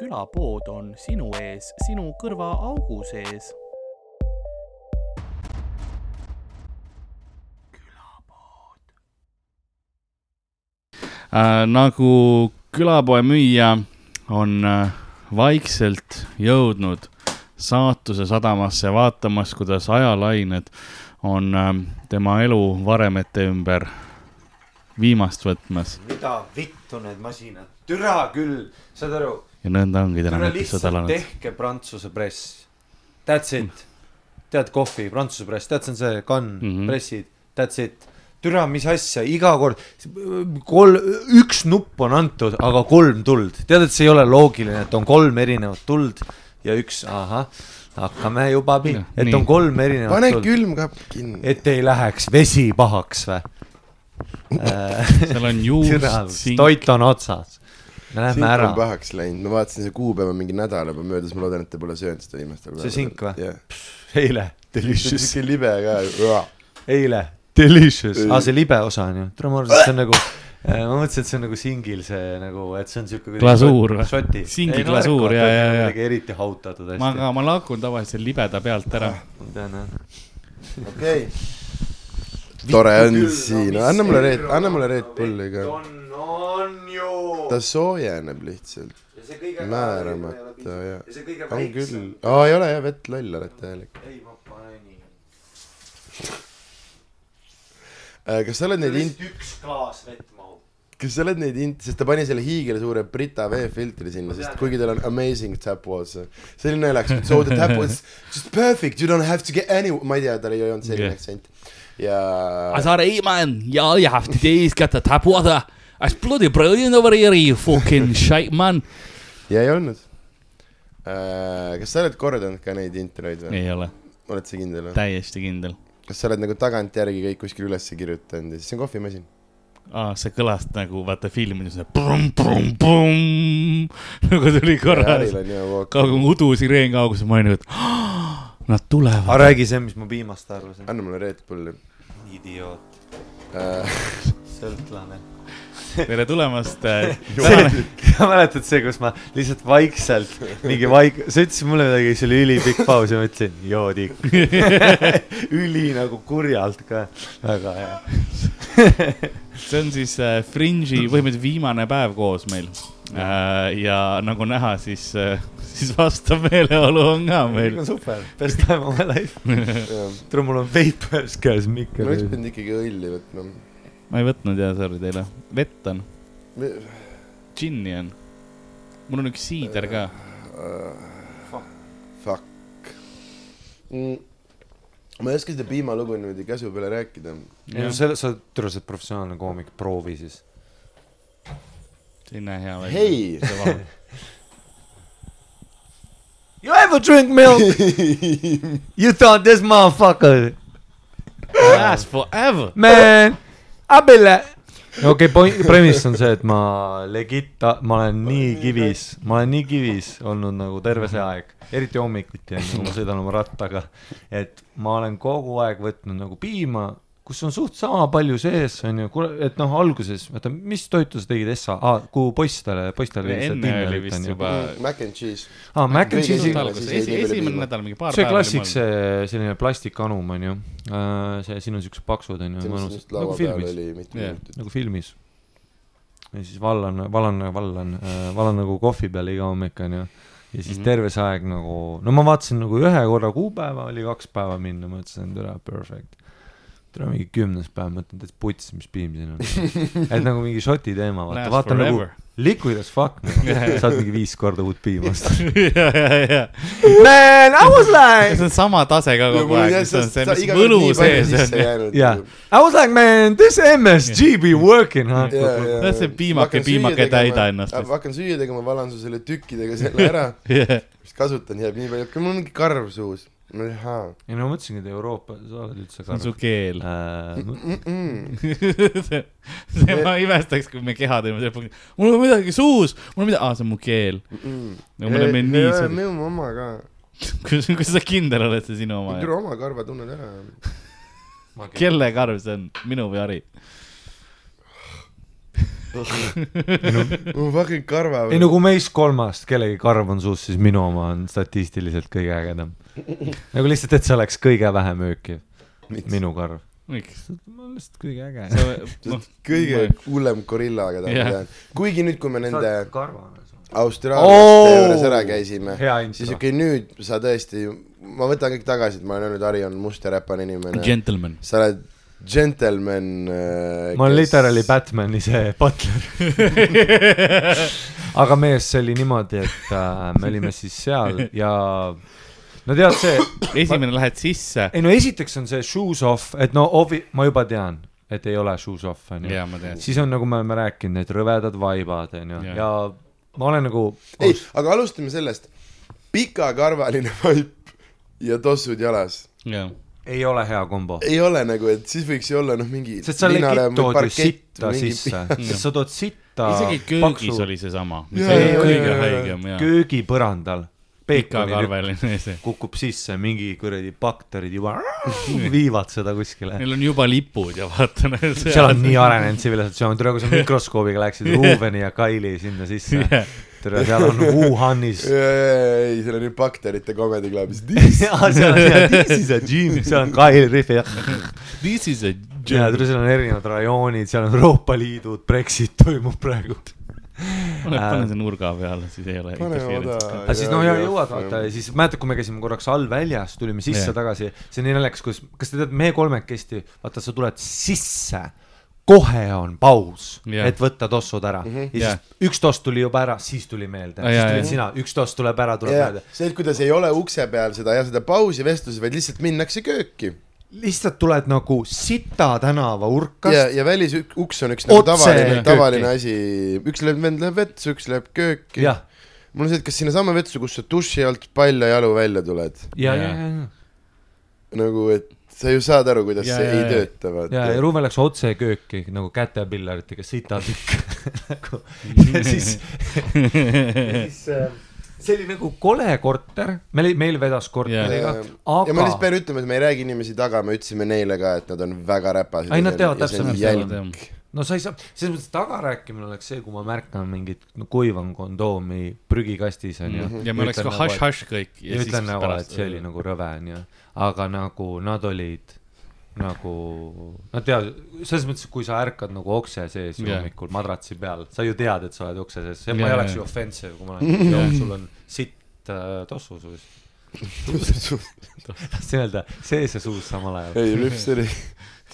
külapood on sinu ees, sinu kõrvaaugu sees. äh, nagu külapoe müüja on äh, vaikselt jõudnud saatuse sadamasse, vaatamas, kuidas ajalained on äh, tema elu varemete ümber viimast võtmas. Mida vittu need masinad, türa küll, saad aru, ja nõnda ongi täna episood lihtsalt alanud. tehke Prantsuse press. That's it. tead, kohvi, Prantsuse press, tead, see on see kann mm. -hmm. pressid, that's it. türa, mis asja, iga kord kolm, üks nupp on antud, aga kolm tuld. tead, et see ei ole loogiline, et on kolm erinevat tuld ja üks, ahah, hakkame juba et nii. on kolm erinevat pane tuld. külmkapp kinni. et ei läheks vesi pahaks või? seal on juust, sink, toit on otsas. Me lähme sink ära on. pahaks läinud, ma vaatasin, see kuupäev on mingi nädal juba möödas, ma loodan, et te pole söönud seda viimastel See sink või? jah. eile, see on delicious, siuke libe ka. eile, delicious. aa, Ah, see libe osa on ju, tere, ma arvasin, et see on nagu, ma mõtlesin, et see on nagu singil see nagu, et see on siuke. Glasuur või? Singi glasuur, jaa, jaa, jaa. eriti hautatud hästi. ma ka, ma lakun tavaliselt libeda pealt ära. ma tean jah. okei. tore on siin, anna mulle Red, anna mulle Red Bulli ka. on, on ju. ta soojeneb lihtsalt, ja see kõige. määramata ja ja see kõige on küll, aa ei ole jah, vett loll oled täielik. ei, ma panen nii. kas sa oled neid int-, üks klaas vett mahub. kas sa oled neid int-, sest ta pani selle hiigelsuure Brita veefiltri sinna, sest kuigi tal on amazing tap walls, see oli naljakas, so the tap was just perfect, you don't have to get any, ma ei tea, tal ei olnud selline Yeah. aktsent. ja I thought, hey man, yeah, you have to taste, got the tap water. That's bloody brilliant over here, you fucking shite man. ja ei olnud uh,. kas sa oled kordanud ka neid introid või? ei ole, oled sa kindel või? täiesti kindel. kas sa oled nagu tagantjärgi kõik kuskil üles kirjutanud ja siis see on kohvimasin? aa, see kõlas nagu vaata filmides, nagu tuli korra, Haril on hea voog. kaugem udusireen kaugus, ma olin nagu, et nad tulevad. aga räägi see, mis ma piimast arvasin. anna mulle Red Bulli idioot, uh,. sõltlane. Tere tulemast äh. sa mäletad see, kus ma lihtsalt vaikselt mingi vaik-, sa ütlesid mulle midagi, siis oli ülipikk paus ja ma ütlesin joodik. üli nagu kurjalt ka, väga hea. see on siis äh, Fringe'i põhimõtteliselt viimane päev koos meil äh,. ja nagu näha, siis äh,, siis vastav meeleolu on ka meil. super, best time of my life. tule, mul on vapers käes, ma mikker oleks. pidanud ikkagi õlli võtma. Ma ei võtnud ja sorry teile, vett on, džinni on. mul on üks siider ka. Fuck mm.. ma ei oska seda piimalugu niimoodi käsu peale rääkida. no selle, sa, tule, sa oled professionaalne koomik, proovi siis. ei näe hea välja. hei, You ever drink milk? You thought this motherfucker, Last forever. man, abile. okei okay,, premise on see, et ma legit, ma olen nii kivis, ma olen nii kivis olnud nagu terve see aeg, eriti hommikuti kui ma sõidan oma rattaga, et ma olen kogu aeg võtnud nagu piima, kus on suht sama palju sees, on ju, et noh, alguses, oota, mis toitu sa tegid Essa ah,, kuhu poistele, poistele enne oli vist juba. mac and cheese. aa, mac and cheese'i esimene- nädal, mingi paar see päeva. klassik, see selline plastikanum on ju, see, siin on siuksed paksud on ju, see, mis mõnus just, nagu peal filmis, nagu filmis. ja siis vallan, vallan, vallan, vallan nagu kohvi peale iga hommik on ju. ja siis Mhm. terve see aeg nagu, no ma vaatasin nagu ühe korra kuupäeva, oli kaks päeva minna, mõtlesin, et üle perfect. Tule mingi kümnes päev, mõtlen, et puts, mis piim siin on. et nagu mingi šoti teema, vaata, Last vaata nagu forever. liquid as fuck nagu., saad mingi viis korda uut piima osta. ja, ja, ja. Man, I was like see on sama tase ka kogu aeg, see on see, mis võlu sees on. Yeah. I was like, man, this MSG be working, huh? No see piimake- piimake täida ennast ma hakkan süüa tegema, valan su selle tükkidega selle ära, siis kasutan, jääb nii palju, mul on mingi karv suus. Ei no ma mõtlesingi, et Euroopa, sa oled üldse see on su keel. Mm. see, see ma imestaks, kui me keha teeme, mul on midagi suus, mul on midagi, aa, see on mu keel. no me oleme nii suur, minu oma ka. kuidas, kuidas sa kindel oled, see sinu oma? tule oma karva tunned ära. kelle karv see on, minu või Harri? Mu fucking karva ei no kui meist kolmast kellegi karv on suus, siis minu oma on statistiliselt kõige ägedam. nagu lihtsalt, et see oleks kõige vähem öökiv, minu karv. miks? ma olen lihtsalt kõige äge. noh, kõige hullem gorilla, keda ma Jah. tean. kuigi nüüd, kui me nende karvane. Austraaliaste juures ära käisime, siis okei, nüüd sa tõesti, ma võtan kõik tagasi, et ma olen öelnud, Harri on must ja räpane inimene. gentleman. sa oled džentelmen äh,. ma olen literaali Batman'i see butler. aga mees, see oli niimoodi, et äh, me olime siis seal ja no tead see, esimene lähed sisse. ei no esiteks on see shoes off, et no ovi-, ma juba tean, et ei ole shoes off onju. ma siis on nagu me oleme rääkinud, need rõvedad vaibad onju ja ma olen nagu. ei, aga alustame sellest. pikakarvaline vaip ja tossud jalas. jaa. Ei ole hea kombo. ei ole nagu, et siis võiks ju olla noh, mingi. sest sa legit tood ju sitta sisse, sest sa tood sitta. isegi köögis oli seesama, mis Jaa, oli jaa, kõige haigem ja köögipõrandal. pikakarveline see. kukub sisse, mingi kuradi bakterid juba viivad seda kuskile. Neil on juba lipud ja vaata. seal on nii arenenud tsivilisatsioon, tere, kui sa mikroskoobiga läksid Ruubeni ja Kaili sinna sisse. tere, seal on Wuhanis. ei, seal on ju bakterite comedy club'is. jaa, seal on ja this is a gym, seal on Kaili Rihv ja. This is a ja tere, seal on erinevad rajoonid, seal on Euroopa Liidud, Brexit toimub praegu. pane see nurga peale, siis ei ole Pane aga siis noh, ja jõuad vaata ja siis mäletad, kui me käisime korraks all väljas, tulime sisse yeah. tagasi, see on nii naljakas, kus, kas te teate, me kolmekesti, vaata, sa tuled sisse, kohe on paus yeah., et võtta tossud ära mm. -hmm. ja siis üks toss tuli juba ära, siis tuli meelde, Ah, siis tulid jaa. sina, üks toss tuleb ära, tuleb ja meelde. see, et kuidas ei ole ukse peal seda ja seda pausi vestlusi, vaid lihtsalt minnakse kööki. lihtsalt tuled nagu Sita tänava ja urkast, ja välisuks on üks nagu tavaline, tavaline asi, üks läheb, vend läheb vetsu, üks läheb kööki. jah, mul on see, et kas sinnasamma vetsu, kus sa duši alt palja jalu välja tuled, ja, ja, ja, ja, nagu et sa ju saad aru, kuidas Ja, see ja, ei ja. tööta, ja, ja vaata. Ruuben läks otse kööki nagu kätepillaritega sitatükk nagu ja siis ja siis äh, see oli nagu kole korter, meil, meil vedas korteriga, ja ma aga lihtsalt pean ütlema, et me ei räägi inimesi taga, me ütlesime neile ka, et nad on väga räpased. Ei, nad teavad täpselt, nad jälg. No sa ei saa, selles mõttes tagarääkimine oleks see, kui ma märkan mingit no, kuivan kondoomi prügikastis onju Mhm. ja me oleks ka hašš-hašš kõik. ja ütlen nagu, et see oli nagu rõve onju, aga nagu nad olid nagu, nad teavad, selles mõttes, kui sa ärkad nagu okse sees Jah. hommikul madratsi peal, sa ju tead, et sa oled okse sees, see Jaa, ma ei oleks ju offensive, kui ma olen, sul on sitt äh, tossu suus. tahtsin öelda sees ja suus samal ajal. ei, Rüps oli,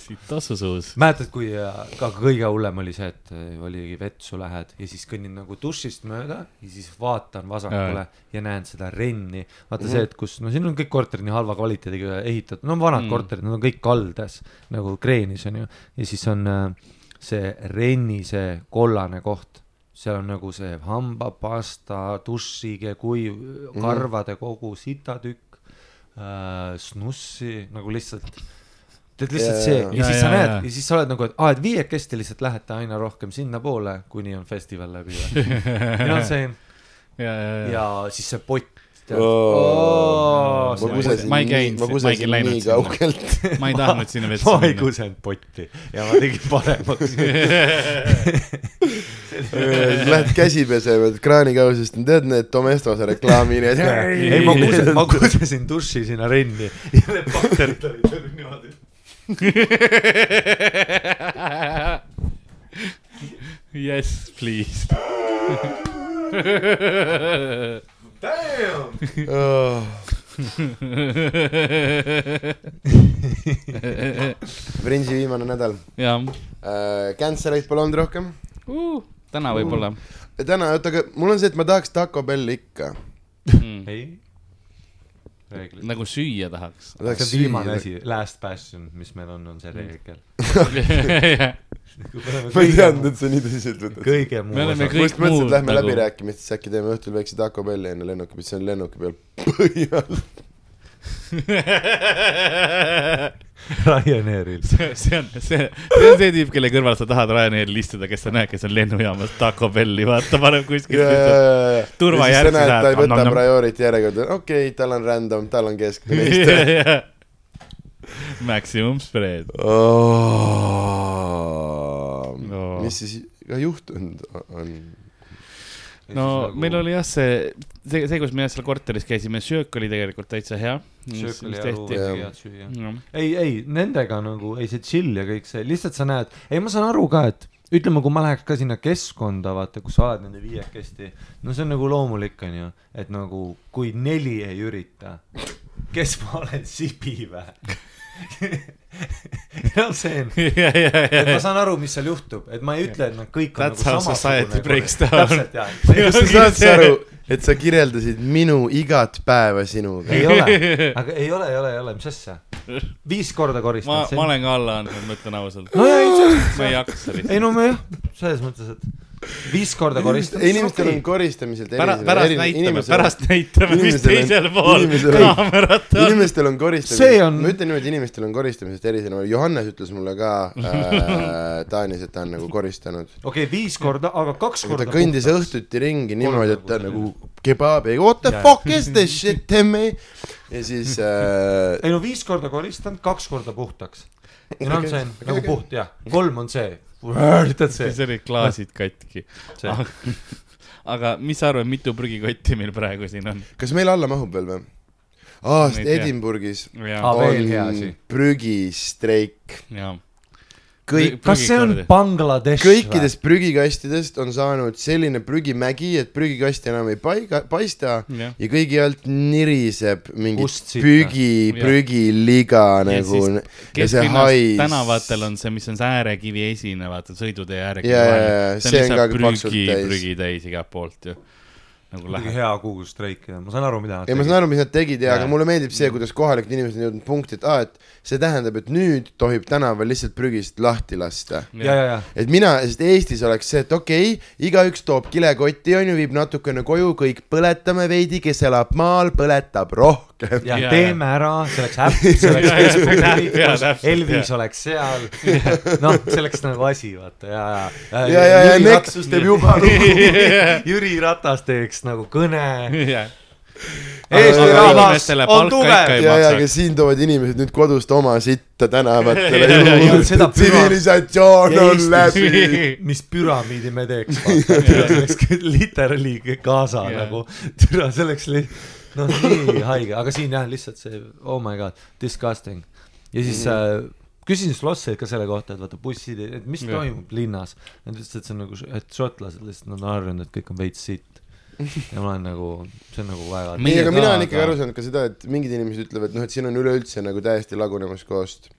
siit tassusuus. mäletad, kui äh, ka kõige hullem oli see, et äh, oligi vetsu lähed ja siis kõnnin nagu dušist mööda ja siis vaatan vasakule ja näen seda renni. vaata see, et kus, no siin on kõik korterid nii halva kvaliteediga ehitatud, no vanad Mm. mm. korterid, nad on kõik kaldas nagu kreenis onju. ja siis on äh, see renni see kollane koht, seal on nagu see hambapasta, dušige, kuiv, karvade kogu, sitatükk äh,, snussi nagu lihtsalt tead lihtsalt see ja jaa. siis sa näed jaa. ja siis sa oled nagu, et aa, et viiekesti lihtsalt lähete aina rohkem sinnapoole, kuni on festival läbi või? you know what I m saying? ja, ja, ja. ja siis see pott. ma ma kusesin käinud ma kusesin nii kaugelt. ma ei tahtnud sinna vetsu ma ei minna. kusenud potti ja ma tegin paremaks. Lähed käsi pesema, et kraanikausist on, tead need Domestose reklaami need. ei, ma kusesin, ma kusesin duši sinna renni ja need bakterid olid niimoodi. Yes, please. Oh. Fringe'i viimane nädal jah uh,. Cancel eid pole olnud rohkem. uh,, täna võib-olla täna, oota, aga mul on see, et ma tahaks Taco Belli ikka. mm.. reeglid. nagu süüa tahaks. see on viimane asi, last passion, mis meil on, on see reegel. ma ei teadnud, et sa nii tõsiselt võtad. kõige muu osa. kõik ma just mõtlesin, muud et lähme nagu- läbirääkimistesse, äkki teeme õhtul väikse Taco Belli enne lennuki, mis on lennuki peal põhi all. Ryanairil. see see on, see, see on see tüüp, kelle kõrval sa tahad Ryanairil istuda, kes sa näed, kes on lennujaamas Taco Belli, vaata, paneb kuskil. Turva ja siis sa järgi näed, ta ei läheb, võta annab- priority järjekorda, okei okay,, tal on random, tal on keskmine istuja. Maximum spread. oh. No. mis siis, ka juhtunud on? No meil oli jah see, see, see, kus me jah seal korteris käisime, söök oli tegelikult täitsa hea. söök oli Jah. oli head süüa. jah, ei, ei nendega nagu, ei see chill ja kõik see, lihtsalt sa näed, ei ma saan aru ka, et ütleme, kui ma läheks ka sinna keskkonda, vaata, kus sa oled nende viiekesti, no see on nagu loomulik, onju, et nagu kui neli ei ürita, kes ma olen, Sibi vä? no see on, ja, ja, et ma saan aru, mis seal juhtub, et ma ei ütle, et nad kõik on That's nagu breaks down. täpselt jah, kas sa saad sa aru, et sa kirjeldasid minu igat päeva sinuga? ei ole, aga ei ole, ei ole, ei ole, mis asja, viis korda ma, koristanud. ma olen ka alla andnud, ma ütlen ausalt. no ja ei, ma ei jaksa ei lihtsalt. no ma jah, selles mõttes, et viis korda koristanud. inimestel on koristamiselt pärast, pärast näitame, pärast näitame, mis teisel pool kaamerat on. inimestel on koristamine on-, ma ütlen niimoodi, inimestel on koristamisest erinev, Johannes ütles mulle ka äh, Taanis, et ta on nagu koristanud. okei okay,, viis korda, aga kaks aga korda. ta kõndis. õhtuti ringi niimoodi, et ta nagu kebab ja what the fuck is this shit, Timmy. ja siis äh, ei no viis korda koristanud, kaks korda puhtaks. ja noh, see on nagu puht jah, kolm on see. Tead see siis, olid klaasid katki. see. aga mis sa arvad, mitu prügikotti meil praegu siin on? kas meil alla mahub veel või? aa, sest. Edinburghis on prügistreik. kõik, kas see on Bangladesh kõikidest prügikastidest on saanud selline prügimägi, et prügikasti enam ei paiga, paista jah, ja kõigi alt niriseb mingi Kust sitta? prügi, prügiliga Ja nagu ja see hais. tänavatel on see, mis on see äärekivi esine, vaata sõidutee äärekivi vahel jaa, see see on on ka lihtsalt paksult prügi, täis. prügi täis igalt poolt ju. Nagu läheb. hea kuulus streik ja ma saan aru, mida nad ja ma saan aru, mis nad tegid ja, aga Jaa. mulle meeldib see, kuidas kohalikud inimesed on jõudnud punkti, et aa, et see tähendab, et nüüd tohib tänaval lihtsalt prügist lahti lasta. ja, ja, ja et mina, sest Eestis oleks see, et okei okay,, igaüks toob kilekoti, onju, viib natukene koju, kõik põletame veidi, kes elab maal, põletab rohkem. Ja Jaa, teeme ära, see oleks äpp, see oleks Facebooki täpselt,, Elvis jaa. oleks seal. noh, see oleks nagu asi, vaata ja, ja. ja, ja, ja Nexus teeb juba lugu. Jüri Ratas teeks nagu kõne. Eesti rahvas on tugev. ei-. ja, ja aga siin toovad inimesed nüüd kodust oma sitta tänavatele. Ja, ja, ja, ja, tsivilisatsioon Ja on läbi. mis püramiidi me teeks, vaata, see oleks literally kaasa nagu, türa, see oleks li-, noh, nii haige, aga siin jah, lihtsalt see, oh my god, disgusting. ja siis mm -hmm. äh, küsisin Slosseid ka selle kohta, et vaata bussid, et mis Jah. toimub linnas. Nad ütlesid, et see on nagu, et šotlased lihtsalt, nad on harjunud, et kõik on veits sitt. ja ma olen nagu, see on nagu väga. ei, aga mina olen ikkagi aru saanud ka seda, et mingid inimesed ütlevad, noh, et siin on üleüldse nagu täiesti lagunemas koost.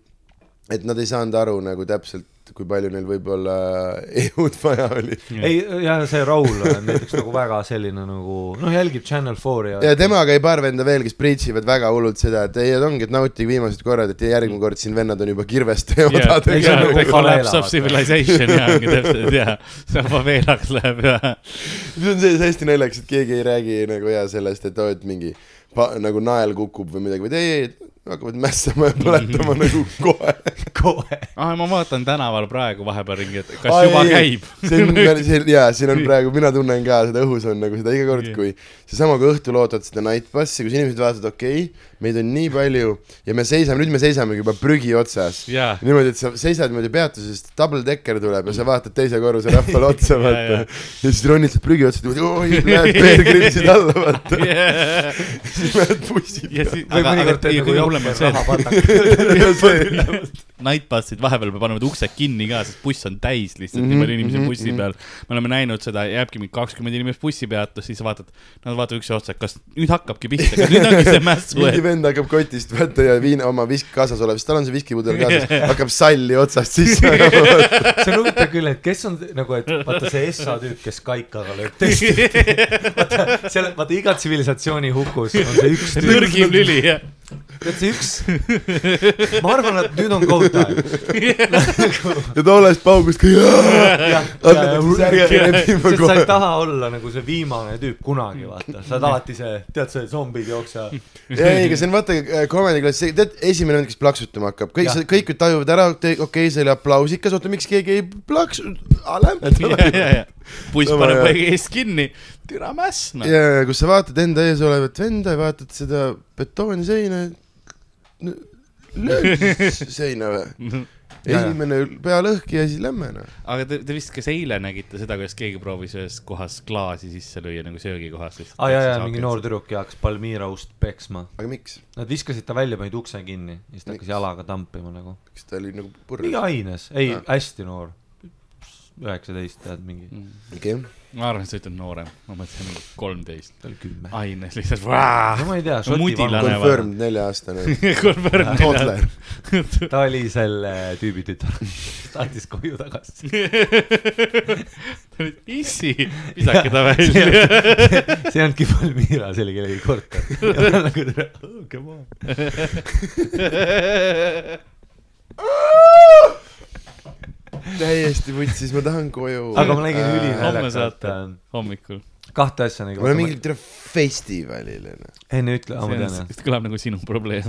et nad ei saanud aru nagu täpselt, kui palju neil võib-olla ehud vaja oli. ei, ja see Raul on näiteks nagu väga selline nagu, noh, jälgib Channel 4 ja. ja temaga ei paar venda veel, kes preach ivad väga hullult seda, et ei, et ongi, et nautige viimased korrad, et järgmine kord siin vennad on juba kirveste ja Yeah, ei, see on odadega nagu collapse of civilization ja ongi täpselt ja, see faveelaks läheb ja. see on see hästi naljakas, et keegi ei räägi nagu ja sellest, et oo, et mingi pa, nagu nael kukub või midagi, vaid ei, ei, hakkavad mässama ja põletama nagu kohe. kohe. ah, ma vaatan tänaval praegu vahepeal ringi, et kas juba käib. see on, see, jaa, siin on praegu, mina tunnen ka seda õhus on nagu seda iga kord, kui seesama, kui õhtul ootad seda night bus'i, kus inimesed vaatavad, okei okay,, meid on nii palju ja me seisame, nüüd me seisamegi juba prügi otsas. jaa, niimoodi, et sa seisad niimoodi peatuses, double decker tuleb ja sa vaatad teise korruse rahvale otsa, vaata ja.. siis ronid sealt prügi niimoodi, oi, näed, peergripsid alla, vaata. siis näed bussid. ja siis, või mõnikord teed nagu hullem on see, et nightbussid vahepeal panevad uksed kinni ka, sest buss on täis lihtsalt Mhm, nii palju inimesi on mhm, bussi mhm. peal. me oleme näinud seda, jääbki mingi kakskümmend inimest bussipeatus, siis vaatad, nad vaatavad üksteise otsa, et kas nüüd hakkabki pihta, kas nüüd ongi see mässu, mingi vend hakkab kotist võtta ja viina oma visk kaasas olev, sest tal on see viskipudel kaasas, hakkab salli otsast sisse see on huvitav küll, et kes on nagu, et vaata see Essa tüüp, kes kaikaga lööb testi. vaata seal, vaata iga tsivilisatsiooni hukus on see üks tüüp. nõrgim lüli, jah. Tead see üks, ma arvan, et nüüd on go time. ja tollest paugust ka. Sa ei. taha olla nagu see viimane tüüp kunagi, vaata, sa oled alati see, tead see zombid jooksevad. ei, aga see on vaata äh, comedy klass, tead, esimene vend, kes plaksutama hakkab, kõik kõik ju tajuvad ära, okei okay,, see oli aplausikas, oota, miks keegi ei plaksu, buss Sama, paneb jah. ees kinni, türa mäss, noh. ja, ja kus sa vaatad enda ees olevat venda ja vaatad seda betoonseina, lööd seina või? Esimene pea lõhki ja siis lähme noh. aga te, te vist kas eile nägite seda, kuidas keegi proovis ühes kohas klaasi sisse lüüa nagu söögikohas lihtsalt. aa jaa, jaa, mingi noor tüdruk hakkas Palmira ust peksma. aga miks? Nad viskasid ta välja, panid ukse kinni ja siis ta hakkas jalaga tampima nagu. kas ta oli nagu purjus mingi? aines, ei Aa., hästi noor. üheksateist tead mingi, okei, ma arvan, et sa ütled noorem, ma mõtlesin mingi kolmteist. ta oli kümme. aines lihtsalt. no ma ei tea, confirmed nelja-aastane Confirmed toddler. ta oli selle tüübi tütar, tahtis koju tagasi. issi, visake ta välja. see ei olnudki Palmira, see oli kellegi korter. ja ta nagu tere, come on. täiesti vutsis, ma tahan koju. aga ma nägin homme ülinaljakat saate äh,, hommikul. kahte asja nagu. me oleme mingil tere festivalil onju. enne ütle, ma tean jah. see kõlab nagu sinu probleem.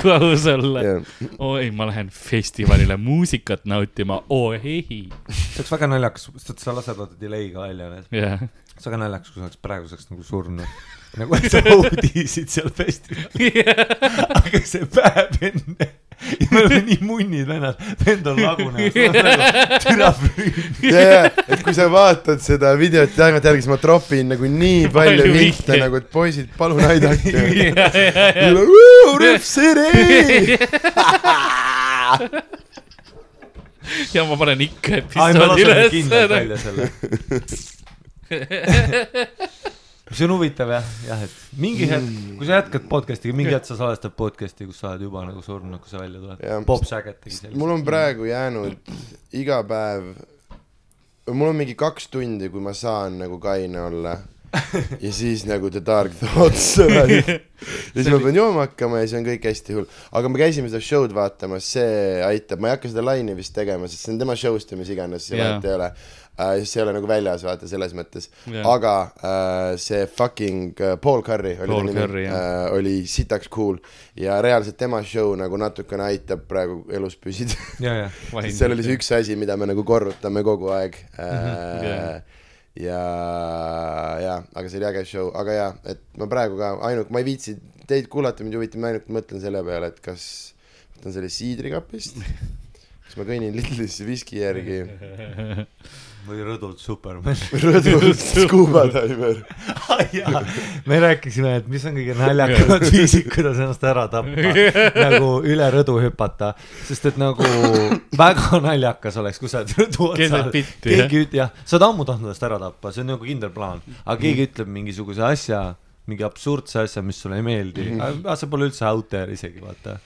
Kui aus olla. jah, oi, ma lähen festivalile muusikat nautima, oo ei. see oleks väga naljakas, sest sa lased vaata delay'ga välja need. jah. see oleks väga naljakas, kui sa oleks praeguseks nagu surnud. nagu, et sa audisid seal festivalil. aga see päev enne ja me oleme nii munnid vennad, vend on lagunemas, nagu türa ja, ja, et kui sa vaatad seda videot tagantjärgi, siis ma tropin nagu nii palju vihte nagu, et poisid, palun aidake. ja, ja, ja. Ma panen ikka episoodi laseme kindlalt üles. välja selle. See on huvitav jah, jah, et mingi hetk, kui sa jätkad podcast'iga, mingi hetk sa salvestad podcast'i, kus sa oled juba nagu surnud, kui see välja Jah. tuleb. Bob Saget tegi sellist. mul on praegu jäänud iga päev, mul on mingi kaks tundi, kui ma saan nagu kaine olla ja siis nagu the dark thoughts ja siis ma pean jooma hakkama ja siis on kõik hästi hull. aga me käisime seda show'd vaatamas, see aitab, ma ei hakka seda laine vist tegema, sest see on tema show'st või mis iganes, see Jaa. vahet ei ole. See ei ole nagu väljas, vaata selles mõttes. Jaa. aga uh, see fucking uh, Paul Curry oli Paul ta nimi uh,, oli sitaks cool. Ja reaalselt tema show nagu natukene aitab praegu elus püsida. Ja, sest seal oli see üks asi, mida me nagu korrutame kogu aeg. Mhm, jaa. äh,. ja, ja, aga see oli äge show, aga jaa, et ma praegu ka ainuke, ma ei viitsi teid kuulata, mind huvitab, ma ainult mõtlen selle peale, et kas võtan selle siidrikapist, kas ma kõnnin Lidlisse viski järgi, või Rõdult Superman. rõdult scuba diver. me rääkisime, et mis on kõige naljakamad viisid, kuidas ennast ära tappa, nagu üle rõdu hüpata, sest et nagu väga naljakas oleks, kui sa oled rõdu jah. keegi üt-, jah, sa oled ammu tahtnud ennast ära tappa, see on nagu kindel plaan, aga keegi Mhm. ütleb mingisuguse asja, mingi absurdse asja, mis sulle ei meeldi, aga see pole üldse out there isegi, vaata.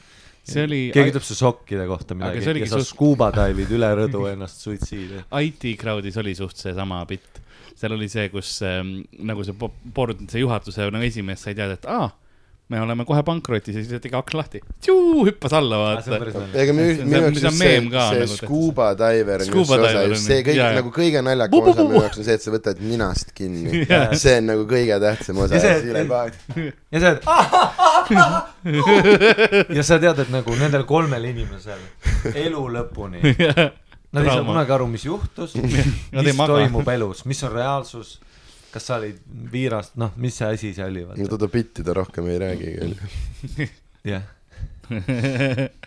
See oli, keegi ütleb su sokkide kohta midagi ja sa suht- scuba dive'id üle rõdu ennast suitsiidi. IT crowd'is oli suht seesama bitt. seal oli see, kus ähm, nagu see board, see juhatuse nagu esimees sai teada, et aa, me oleme kohe pankrotis ja siis tegi aks lahti. hüppas alla, see on vaata. ega minu jaoks just see see nagu scuba diver on just see osa, just see jaa. nagu kõige naljakam osa minu jaoks on see, et sa võtad ninast kinni. See on nagu kõige tähtsam osa Ja sa oled ja sa tead, et nagu nendel kolmel inimesel elu lõpuni, nad ei saa kunagi aru, mis juhtus, Nad ei mis toimub elus, mis on reaalsus, kas sa olid viirast, noh, mis see asi see oli, no Toto Pitti ta rohkem ei räägigi onju. jah.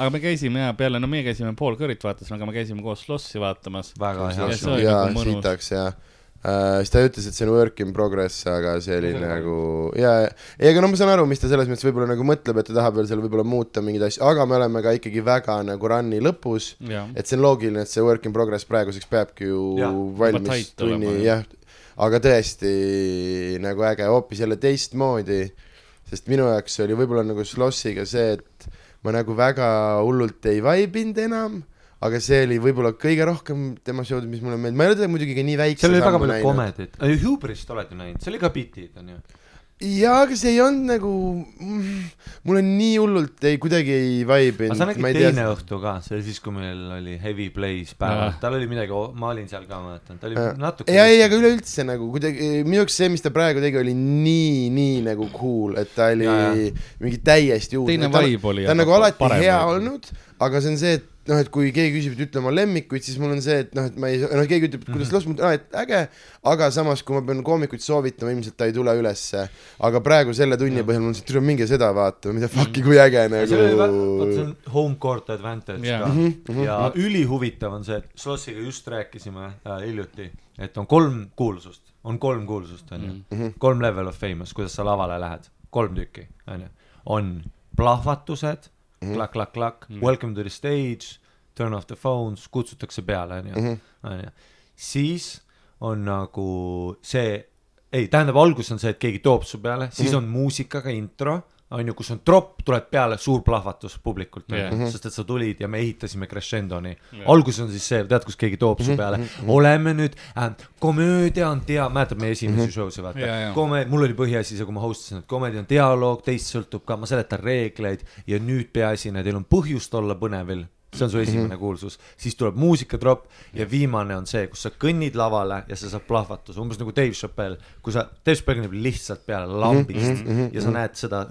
aga me käisime ja peale, no meie käisime Paul Curry't vaatamas, aga me käisime koos Lossi vaatamas. väga hea Ja see jaa nagu, sitaks jaa uh,. siis ta ütles, et see on work in progress, aga see oli nagu jaa, ei aga no ma saan aru, mis ta selles mõttes võib-olla nagu mõtleb, et ta tahab veel seal võib-olla muuta mingeid asju, aga me oleme ka ikkagi väga nagu run'i lõpus. et see on loogiline, et see work in progress praeguseks peabki ju juba valmis tunni, jah. Aga tõesti nagu äge, hoopis jälle teistmoodi, sest minu jaoks oli võib-olla nagu Slossiga see, et ma nagu väga hullult ei vaibinud enam, aga see oli võib-olla kõige rohkem tema show'd, mis mulle meeldib, ma ei ole teda muidugi ka nii väikse seal oli väga palju näinud. komedit, Huberist oled ju näinud, see oli ka bitid, onju. jaa, aga see ei olnud nagu mm,, mulle nii hullult ei, kuidagi ei vaibinud. aga sa nägid teine õhtu ka, see oli siis, kui meil oli Heavy Plays päeval tal oli midagi, ma olin seal ka, ma mäletan, ta oli Jaa. natuke. ja ei, aga üleüldse nagu kuidagi, minu jaoks see, mis ta praegu tegi, oli nii, nii nagu cool, et ta oli Jaa, mingi täiesti uus. teine ta, vibe oli. ta on nagu alati hea. olnud, aga see on see, et noh, et kui keegi küsib, et ütle oma lemmikuid, siis mul on see, et noh, et ma ei, noh, keegi ütleb, et Mhm. kuidas Lost, ma ütlen, et äge, aga samas, kui ma pean koomikuid soovitama, ilmselt ta ei tule ülesse. aga praegu selle tunni põhjal mul on see, et tule minge seda vaatama, mida fuck'i, kui äge Mhm. nagu see on home court advantage Jaa. ka Mhm, mhm. ja ülihuvitav on see, et Slossiga just rääkisime äh, hiljuti, et on kolm kuulsust, on kolm kuulsust, onju, Mhm. kolm level of famous, kuidas sa lavale lähed, kolm tükki, onju, on plahvatused, Mhm. klakk-klakk-klakk, welcome to the stage, turn off the phones, kutsutakse peale, onju, Mhm. onju, siis on nagu see, ei, tähendab, algus on see, et keegi toob su peale, siis on muusikaga intro, on ju, kus on tropp, tuleb peale suur plahvatus publikult yeah., sest et sa tulid ja me ehitasime crescendoni yeah.. alguses on siis see, tead, kus keegi toob su peale, oleme nüüd äh,, komöödia on dia-, mäletad meie esimesi show sid, vaata jaa., kome-, mul oli põhiasi see, kui ma host isin, et komöödia on dialoog, teist sõltub ka, ma seletan reegleid ja nüüd peaasine, teil on põhjust olla põnevil see on su esimene kuulsus, siis tuleb muusikatropp ja viimane on see, kus sa kõnnid lavale ja sa saad plahvatuse, umbes nagu Dave Chappelle, kui sa, Dave Chappelle kõnnib lihtsalt peale lambist ja sa näed seda,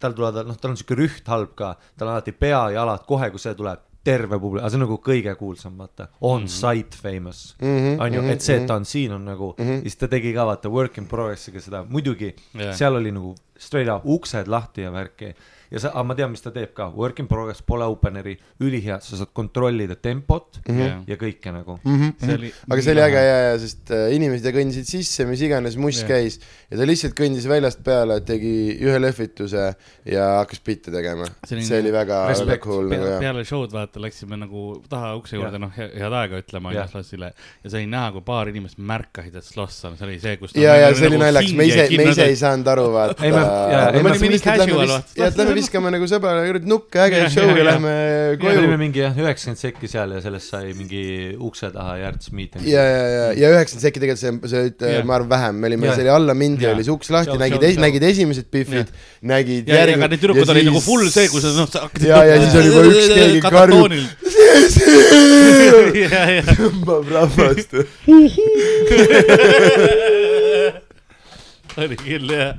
tal tulevad, noh, tal on siuke rüht halb ka, tal on alati pea, jalad, kohe kui see tuleb, terve publik, aga see on nagu kõige kuulsam, vaata, on site famous. Mhm, on ju, et see, et ta on siin, on nagu, siis ta tegi ka vaata work in progress'iga seda, muidugi Jah. seal oli nagu straight up uksed lahti ja värki ja sa, aga ma tean, mis ta teeb ka, work in progress pole openeri, ülihea, sa saad kontrollida tempot mm Jah. -hmm. ja kõike nagu. see oli. aga see oli äge ja, ja sest äh, inimesed kõndisid sisse, mis iganes muss Jah. käis ja ta lihtsalt kõndis väljast peale, tegi ühe lehvituse ja hakkas bitte tegema. See oli oli nagu väga, väga cool nagu Pea, jah. peale show'd vaata läksime nagu taha ukse juurde, Jah. noh, head aega ütlema Jah. onju Slossile ja sai näha, kui paar inimest märkasid, et Sloss on, see oli see, kus. ja, ja see oli naljakas, me ise, me ise ei saanud aru, vaata. Ei, me- jaa, ei, me olime nii casual, vaata. ja, et lähme viskame nagu sõbrale kuradi nukke, äge show ja lähme me koju olime. mingi jah, üheksakümmend sekki seal ja sellest sai mingi ukse taha järts meet. ja, ja, ja, ja üheksakümmend sekki tegelikult see, see olid ma arvan, vähem, me olime, see oli alla mindi, oli see uks lahti, nägid nägid esimesed pihvid, nägid ja, ja, aga need tüdrukud olid nagu full see, kus noh, sa hakkasid. ja, ja siis oli juba üks keegi karjub ja, ja, tõmbab rahvast. oli küll jah.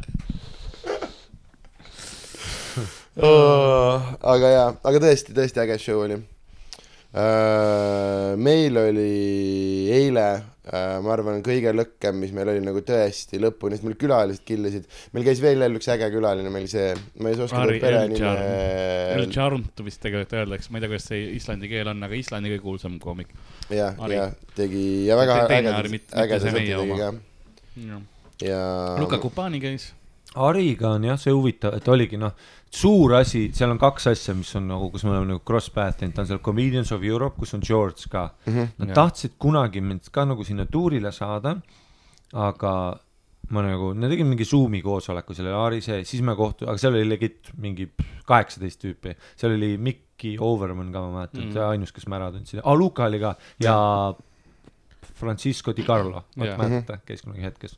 oh,. Aga jaa, aga tõesti, tõesti äge show oli uh,. meil oli eile uh,, ma arvan, kõige lõkkem, mis meil oli nagu tõesti lõpuni, sest meil külalised killisid. meil käis veel jälle üks äge külaline, meil see, ma ei oska ta pere nime. El. Charuntu vist tegelikult öeldakse, ma ei tea, kuidas see islandi keel on, aga Islandi kõige kuulsam koomik. jah, jah, tegi ja väga see sette meie tegi ka ja Luka Kupani käis. Ariga on jah see huvitav, et oligi noh, suur asi, seal on kaks asja, mis on nagu, kus me oleme nagu cross path teinud, ta on seal Comedians of Europe, kus on George ka mm. Mhm. -hmm. Nad Jah. tahtsid kunagi mind ka nagu sinna tuurile saada, aga ma nagu, me tegime mingi Zoomi koosoleku, seal oli Ari see, siis me kohtu-, aga seal oli legit mingi kaheksateist tüüpi, seal oli Mikki Overman ka, ma mäletan mm, Mm. -hmm. ainus, kes ma ära tundsin, aa Luka oli ka ja Francisco Di Carlo, Jah. mäletate, käis kunagi hetkes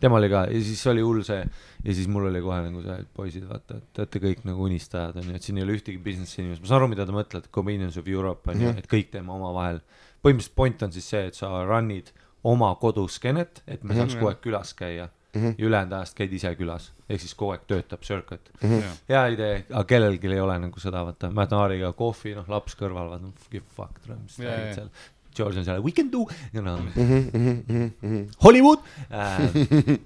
tema oli ka ja siis oli hull see ja siis mul oli kohe nagu see, et poisid, vaata, et te olete kõik nagu unistajad onju, et siin ei ole ühtegi business'i inimest, ma saan aru, mida te mõtlete, Comedians of Europe onju mm, -hmm. et kõik teeme omavahel. põhimõtteliselt point on siis see, et sa run'id oma koduskenet, et me saaks Mhm. kogu aeg külas käia mm -hmm. ja ülejäänud ajast käid ise külas, ehk siis kogu aeg töötab circuit. Mhm. hea idee, aga kellelgi ei ole nagu seda, vaata, ma mäletan Aariga kohvi, noh, laps kõrval, vaata, give fuck, mis sa räägid seal. George on seal, we can do, you know, Mhm, Hollywood äh,.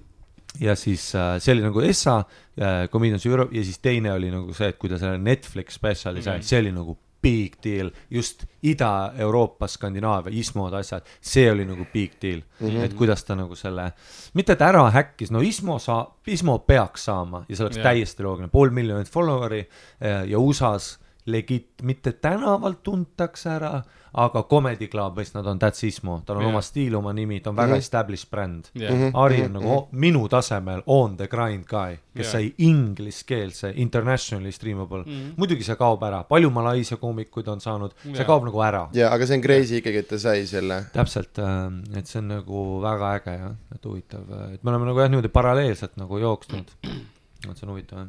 ja siis äh, see oli nagu Essa äh, Comedians Europe ja siis teine oli nagu see, et kui ta selle Netflix spetsiali sai mm. -hmm. see oli nagu big deal, just Ida-Euroopa, Skandinaavia, Ismod asjad, see oli nagu big deal mm, -hmm. et kuidas ta nagu selle, mitte et ära häkkis, no Ismo saa-, Ismo peaks saama ja see oleks yeah. täiesti loogiline, pool miljonit follower'i äh, ja USA-s legit, mitte tänavalt tuntakse ära, aga Comedy Clubis nad on That's Ismo, tal on yeah. oma stiil, oma nimi, ta on väga mm -hmm. established bränd mm. jah, -hmm. Ari on nagu o- minu tasemel on the grind guy, kes Jah. sai ingliskeelse internationally streamable mm. -hmm. muidugi see kaob ära, palju Malaisia koomikuid on saanud, see Jah. kaob nagu ära. ja aga see on crazy ikkagi, et ta sai selle. täpselt, et see on nagu väga äge jah, et huvitav, et me oleme nagu jah, niimoodi paralleelselt nagu jooksnud. et see on huvitav jah.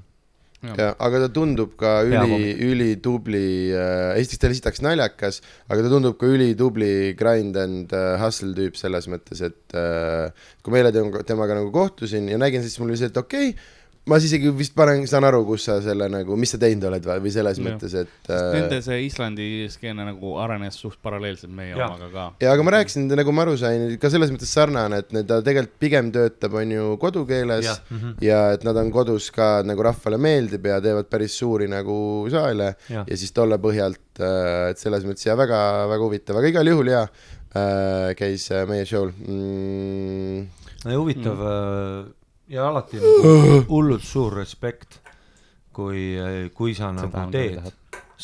ja, aga ta tundub ka üli ülitubli äh,, esiteks ta esiteks naljakas, aga ta tundub ka ülitubli grind and äh, hustle tüüp selles mõttes, et äh, kui ma eile temaga nagu kohtusin ja nägin, siis mul oli see, et okei okay,, ma siis isegi vist panen, saan aru, kus sa selle nagu, mis sa teinud oled või või selles Jah. mõttes, et Nende äh, see Islandi skeene nagu arenes suht paralleelselt meie Jaa. omaga ka. ja aga ma rääkisin, nagu ma aru sain, ka selles mõttes sarnane, et ta tegelikult pigem töötab, on ju, kodukeeles jah, mhm. ja et nad on kodus ka nagu rahvale meeldib ja teevad päris suuri nagu saale jah, ja siis tolle põhjalt, et selles mõttes ja väga-väga huvitav, aga igal juhul jaa äh,, käis äh, meie show'l mm,. no huvitav mm. Ja alati nagu hullult suur respekt, kui, kui sa nagu on teed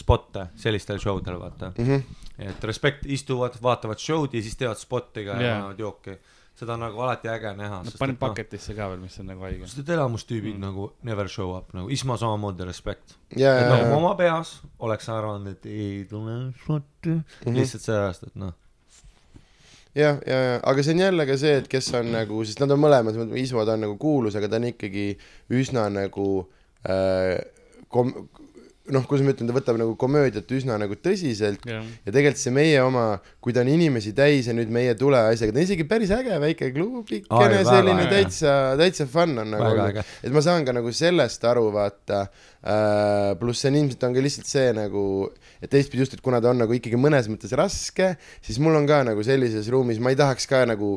spotte sellistel show del, vaata. Mm -hmm. et respekt, istuvad, vaatavad show'd ja siis teevad spotti ka ja Jaa. panevad jooki. seda on nagu alati äge näha. Nad panid paketisse ka veel, mis on nagu haige. sest et elamustüübid mm. nagu never show up nagu, Ismo samamoodi respekt. ja, et ja, nagu ja, oma peas oleks arvanud, et ei tule spotti mm. -hmm. lihtsalt sellepärast, et noh, ja, ja, ja, aga see on jälle ka see, et kes on nagu, sest nad on mõlemad, Ismo ta on nagu kuulus, aga ta on ikkagi üsna nagu äh, kom-, noh, kuidas ma ütlen, ta võtab nagu komöödiat üsna nagu tõsiselt jah, ja tegelikult see meie oma, kui ta on inimesi täis ja nüüd meie tule asjaga, ta on isegi päris äge väike klubikene, väga selline äge. täitsa, täitsa fun on nagu väga olnud et ma saan ka nagu sellest aru, vaata äh,, pluss see on ilmselt on ka lihtsalt see nagu, et teistpidi just, et kuna ta on nagu ikkagi mõnes mõttes raske, siis mul on ka nagu sellises ruumis, ma ei tahaks ka nagu,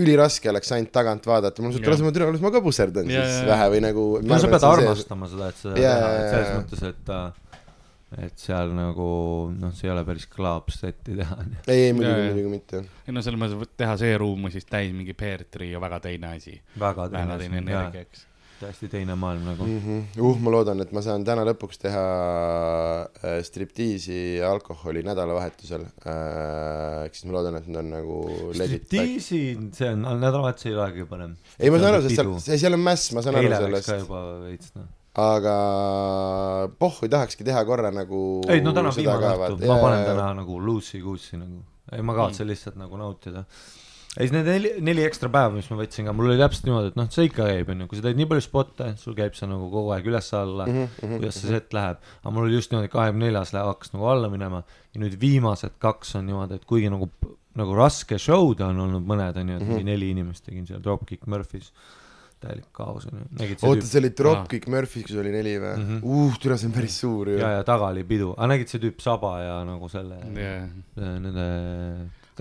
üliraske oleks ainult tagant vaadata, mul on suht Jah. raske, ma türa, ma ka puserdan Ja, siis ja. vähe või nagu no sa pead armastama seda, et et selles mõttes, et äh, et seal nagu noh, see ei ole päris klaapsetti teha, ei, ei muidugi, Ja, ja. muidugi mitte. ei no selles mõttes, et teha see ruum siis täis mingi Peetri ja väga teine asi. väga väga teine energia, eks. täiesti teine maailm nagu. mm. -hmm. uh, ma loodan, et ma saan täna lõpuks teha äh, striptiisi alkoholi nädalavahetusel äh,. ehk siis ma loodan, et need on nagu legit. striptiisi, see on, nädalavahetus ei olegi parem. ei, ma saan aru, sest seal, seal on mäss, ma saan aru eile läks ka sellest, juba veits noh. Aga pohhu tahakski teha korra nagu ei no täna viimane õhtu, ma panen täna nagu kuussi nagu, ei ma kavatsen lihtsalt nagu nautida. ei need neli, neli ekstra päeva, mis ma võtsin ka, mul oli täpselt niimoodi, et noh, see ikka käib, onju, kui sa teed nii palju spotte, sul käib see nagu kogu aeg üles-alla mm, Mhm, -hmm, mhm, kuidas see set läheb. aga mul oli just niimoodi, kahekümne neljas läheb, hakkas nagu alla minema. Ja nüüd viimased kaks on niimoodi, et kuigi nagu, nagu raske show'd on olnud mõned onju, et Mhm. mingi neli inimest tegin seal Dropkick Murphys, täielik kaos onju, oota, see oli Dropkick Murphys, oli neli või mm Mhm. -hmm.? uh, türa, see on päris suur ju ja, ja taga oli pidu, aga nägid see tüüp Saba ja nagu selle äh, nende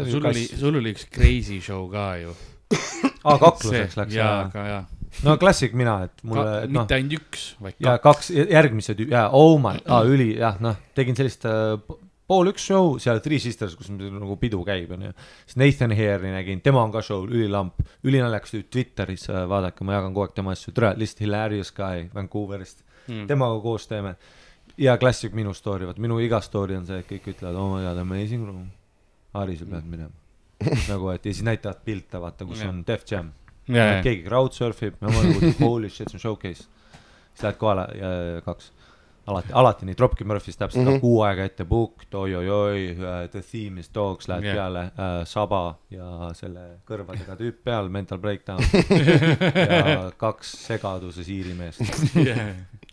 sul oli, sul oli üks crazy show ka ju. aa, kakluseks läks jaa, jaa. aga jaa. no klassik mina, et mulle, et noh mitte, ainult üks, vaid ja kaks. kaks, järgmise tüüp, jaa, oh my, aa, üli, jah, noh, tegin sellist äh, pool üks show seal Three Sisters, kus nagu pidu käib, onju. siis Nathan Hare'i nägin, tema on ka show'l, ülilamp, ülinaljakas tüüp Twitteris, vaadake, ma jagan kogu aeg tema asju, tere, lihtsalt hilarious guy Vancouverist Mm. temaga koos teeme. ja klassik minu story, vaat minu iga story on see, et kõik ütlevad, oh my god, amazing room. Harri, sa pead minema. nagu, et ja siis näitavad pilte, vaata, kus Jah. on Def Jam. ja, ja, keegi crowdsurfib, nagu holy shit, see on showcase. siis lähed kohale ja kaks. alati, alati nii, Dropkick Murphys täpselt mm. -hmm. kuu aega ette booked, oi-oi-oi, The Theme is Dogs läheb yeah. peale äh,, Saba ja selle kõrvadega tüüp peal, Mental Breakdown ja kaks segaduses iirimeest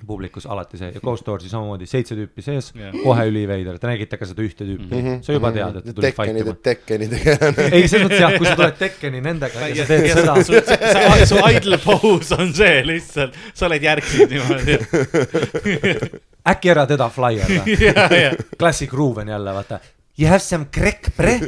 publikus alati see ja Ghost Doorsi samamoodi seitse tüüpi sees Jah. kohe üliveider, te nägite ka seda ühte tüüpi mm, -hmm. sa juba tead, et ta tuli fight ima. Tekkenidega. ei, selles mõttes jah, kui sa tuled Tekkeni nendega ja sa teed seda, su, su, su idle pose on see lihtsalt, sa oled järgsid niimoodi. äkki ära teda flyer või? ja, ja, Classic Ruven jälle, vaata. You have some crack bre?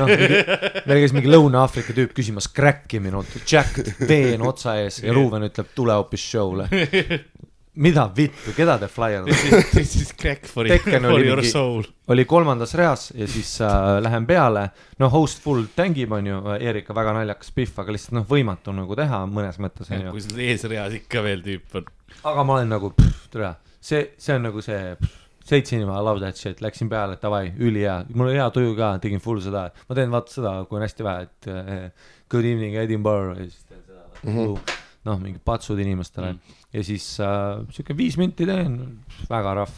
noh, meil käis mingi Lõuna-Aafrika tüüp küsimas crack'i minult, Jack veen otsa ees ja Ruven ütleb, tule hoopis show'le. mida vittu, keda te flyerdate? this is crack for, Tekken for oli your mingi- soul. oli kolmandas reas ja siis äh, lähen peale, no host full tängib, onju, Erika väga naljakas pihv, aga lihtsalt noh, võimatu nagu teha mõnes mõttes, onju. kui sul eesreas ikka veel tüüp on. aga ma olen nagu, tere, see, see on nagu see, seitse inimene, I love that shit, läksin peale, davai, ülihea, mul oli hea tuju ka, tegin full seda, ma teen vaata seda, kui on hästi vähe, et eh, good evening Edinburgh ja siis teen seda mm. -hmm. noh, mingid patsud inimestele Mm. mm. ja siis äh, sihuke viis minti teen, väga rahv